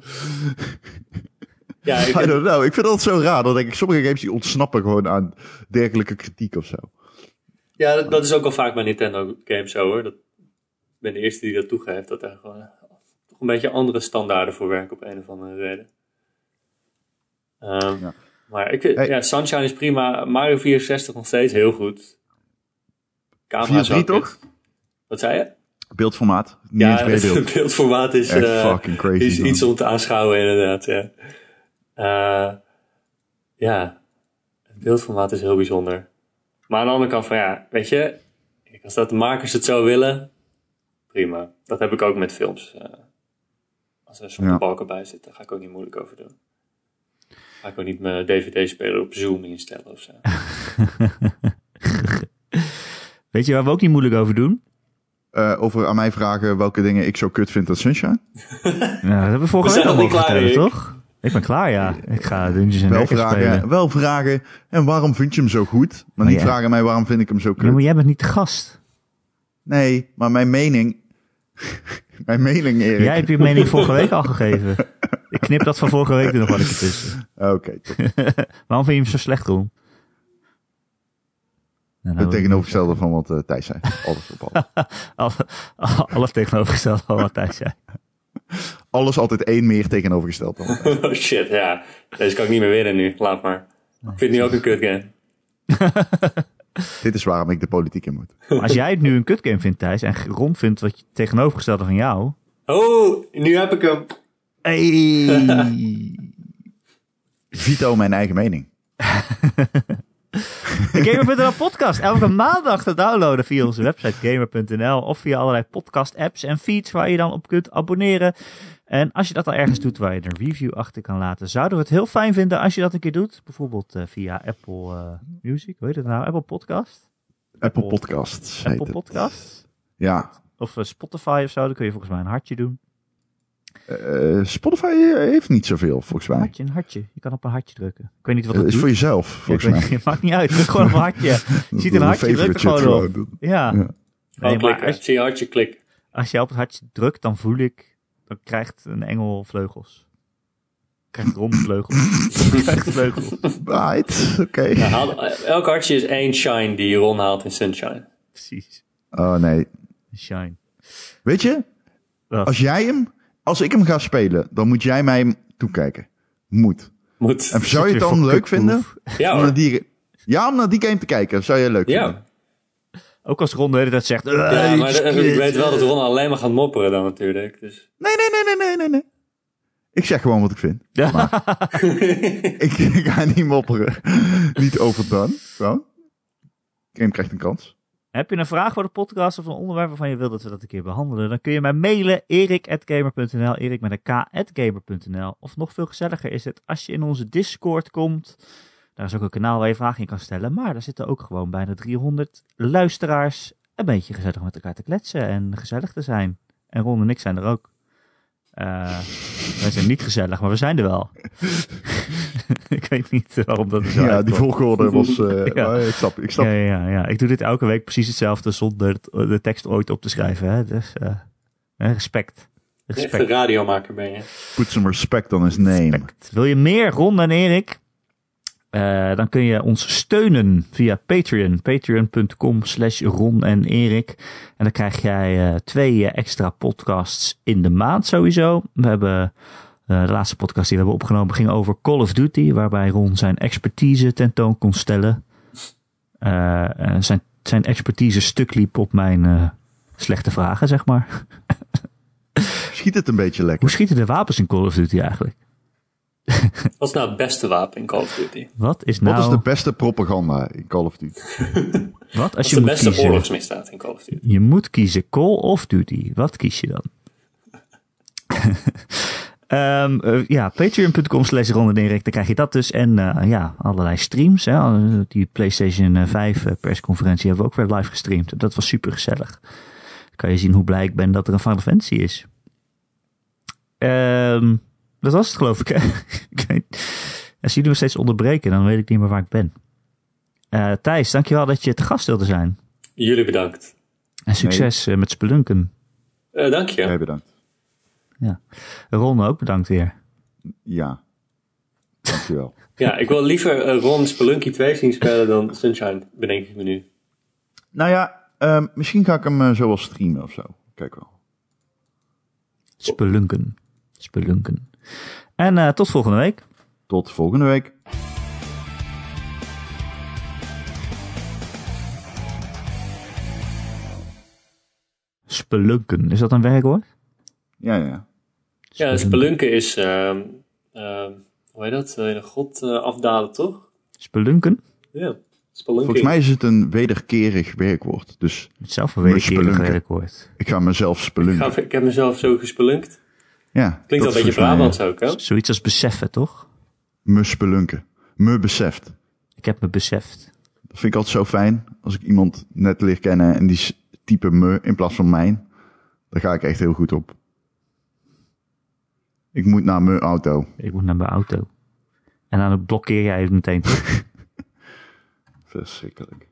Ja, ik, I don't know. Ik vind dat zo raar. Dan denk ik, sommige games die ontsnappen gewoon aan dergelijke kritiek of zo. ja dat, dat is ook al vaak bij Nintendo games zo hoor. Dat, ik ben de eerste die dat toegeeft, dat er gewoon toch een beetje andere standaarden voor werken op een of andere reden. Ehm, Ja. Maar ik Hey. ja, Sunshine is prima. Mario 64 nog steeds heel goed. Camera is 4-3 ook toch? goed. Wat zei je? Beeldformaat. Niet Ja, eens het beeld. beeldformaat is, eh, fucking crazy. is man. iets om te aanschouwen, inderdaad. Ja, Eh, ja. het beeldformaat is heel bijzonder. Maar aan de andere kant van ja, weet je, als dat de makers het zo willen, prima. Dat heb ik ook met films. eh. als er soms Ja. balken bij zitten, ga ik ook niet moeilijk over doen. Ga ik ook niet mijn DVD-speler op Zoom instellen of zo. Weet je waar we ook niet moeilijk over doen? Eh, over aan mij vragen welke dingen ik zo kut vind aan Sunshine. Nou, dat hebben we vorige We week zijn al nog niet klaar, verteld, Erik. toch? Ik ben klaar, ja. Ik ga Dungeons en Wel vragen, spelen. wel vragen. En waarom vind je hem zo goed? Maar niet ja. vragen mij waarom vind ik hem zo Ja, kut. maar jij bent niet de gast. Nee, maar mijn mening... mijn mening, Erik. Jij hebt je mening vorige week al gegeven. Ik knip dat van vorige week er nog wel een keer tussen. Oké, top. Waarom vind je hem zo slecht, Roel? Het tegenovergestelde van wat eh, Thijs zei. Alles op alles. tegenovergestelde van wat hij zei. Alles altijd één meer tegenovergesteld. Dan. oh shit, ja. Deze kan ik niet meer winnen nu. Laat maar. Ik vind het nu ook een kut game. Dit is waarom ik de politiek in moet. Maar als jij het nu een kutgame vindt, Thijs, en Ron vindt wat je tegenovergestelde van jou... Oh, nu heb ik hem. Hey. Vito mijn eigen mening. De Gamer.nl podcast. Elke maandag te downloaden via onze website gamer.nl of via allerlei podcast apps en feeds waar je dan op kunt abonneren. En als je dat al ergens doet waar je een review achter kan laten, zouden we het heel fijn vinden als je dat een keer doet. Bijvoorbeeld eh, via Apple eh, Music, hoe heet het nou? Apple Podcast? Apple Podcasts. Apple het. Podcast? Ja. Of eh, Spotify of zo, dan kun je volgens mij een hartje doen. Eh, Spotify heeft niet zoveel, volgens Een mij. hartje, een hartje. Je kan op een hartje drukken. Ik weet niet wat Het dat is doet. voor jezelf, volgens mij. niet, maakt niet uit. Druk gewoon op een hartje. Je ziet een hartje, druk er gewoon op. gewoon. Ja. Ja. Nee, maar als- je hartje klik. Als je op het hartje drukt, dan voel ik, dan krijgt een engel vleugels. Krijgt Ron vleugels. krijgt vleugels. Right, oké. Ja, haal- elk hartje is één shine die Ron haalt in Sunshine. Precies. Oh nee. Shine. Weet je, Wat? als jij hem, als ik hem ga spelen, dan moet jij mij hem toekijken. Moet. Moet. En zou je het dan leuk vinden? Ja Om naar die, ja, om naar die game te kijken. Zou je leuk vinden? Ja. Ook als Ron de hele tijd zegt... Ja, "Eh, maar iets de- kut." ik weet wel dat Ron alleen maar gaat mopperen dan natuurlijk. Dus. Nee, nee, nee, nee, nee, nee, nee. Ik zeg gewoon wat ik vind. Ja. Ik, ik ga niet mopperen. niet overdone. Gewoon. Game krijgt een kans. Heb je een vraag voor de podcast of een onderwerp waarvan je wilt dat we dat een keer behandelen? Dan kun je mij mailen erik.gamer.nl, erik met een k.gamer.nl. Of nog veel gezelliger is het als je in onze Discord komt. Daar is ook een kanaal waar je vragen in kan stellen. Maar daar zitten ook gewoon bijna 300 luisteraars. Een beetje gezellig met elkaar te kletsen en gezellig te zijn. En Ron en ik zijn er ook. Eh, wij zijn niet gezellig, maar we zijn er wel. ik weet niet waarom dat zo Ja, die volgorde was... eh, Ja. maar ik snap, ik snap. Ja, ja, ja, ja. Ik doe dit elke week precies hetzelfde zonder het- de tekst ooit op te schrijven. Hè? Dus eh, eh, respect. Echt een Respect. radiomaker ben je. Put some respect on his name. respect. Wil je meer Ron en Erik? Eh, dan kun je ons steunen via Patreon. Patreon.com slash Ron en Erik. En dan krijg jij eh, twee eh, extra podcasts in de maand sowieso. We hebben de laatste podcast die we hebben opgenomen ging over Call of Duty. Waarbij Ron zijn expertise tentoon kon stellen. En zijn, zijn expertise stuk liep op mijn slechte vragen, zeg maar. Schiet het een beetje lekker. Hoe schieten de wapens in Call of Duty eigenlijk? Wat is nou het beste wapen in Call of Duty? Wat is nou... Wat is de beste propaganda in Call of Duty? wat Wat als is je de moet beste kiezen? oorlogsmisdaad in Call of Duty? Je moet kiezen Call of Duty. Wat kies je dan? Ehm, eh, ja, patreon.com slash Ron en Direct, dan krijg je dat dus. En eh, ja, allerlei streams. Hè. Die PlayStation eh, 5 eh, persconferentie hebben we ook weer live gestreamd. Dat was super gezellig. Dan kan je zien hoe blij ik ben dat er een Final Fantasy is. Ehm, dat was het geloof ik. Hè? Als jullie me steeds onderbreken, dan weet ik niet meer waar ik ben. Eh, Thijs, dankjewel dat je te gast wilde zijn. Jullie bedankt. En succes eh, met Spelunken. Eh, dank je. Jij bedankt. Ron ook bedankt weer. Ja. Dankjewel. Ja, ik wil liever Ron Spelunky 2 zien spelen dan Sunshine, bedenk ik me nu. nou ja, ehm, misschien ga ik hem zo wel streamen of zo. Kijk wel. Spelunken. Spelunken. En eh, tot volgende week. Tot volgende week. Spelunken. Is dat een werkwoord? Ja, ja, ja. Ja, spelunken is, ehm, ehm, hoe heet dat? Eh, God eh, afdalen, toch? Spelunken? Ja, spelunking. Volgens mij is het een wederkerig werkwoord. Dus Het zelf een wederkerig spelunken. werkwoord. ik ga mezelf Ik, spelunken. ga- ik heb mezelf zo gespelunkt. Ja, Klinkt wel een beetje Brabants ook, hè? Zoiets als beseffen, toch? Me spelunken. Me beseft. Ik heb me beseft. Dat vind ik altijd zo fijn. Als ik iemand net leer kennen en die type me in plaats van mijn. Daar ga ik echt heel goed op. Ik moet naar mijn auto. Ik moet naar mijn auto. En dan blokkeer jij het meteen. Verschrikkelijk.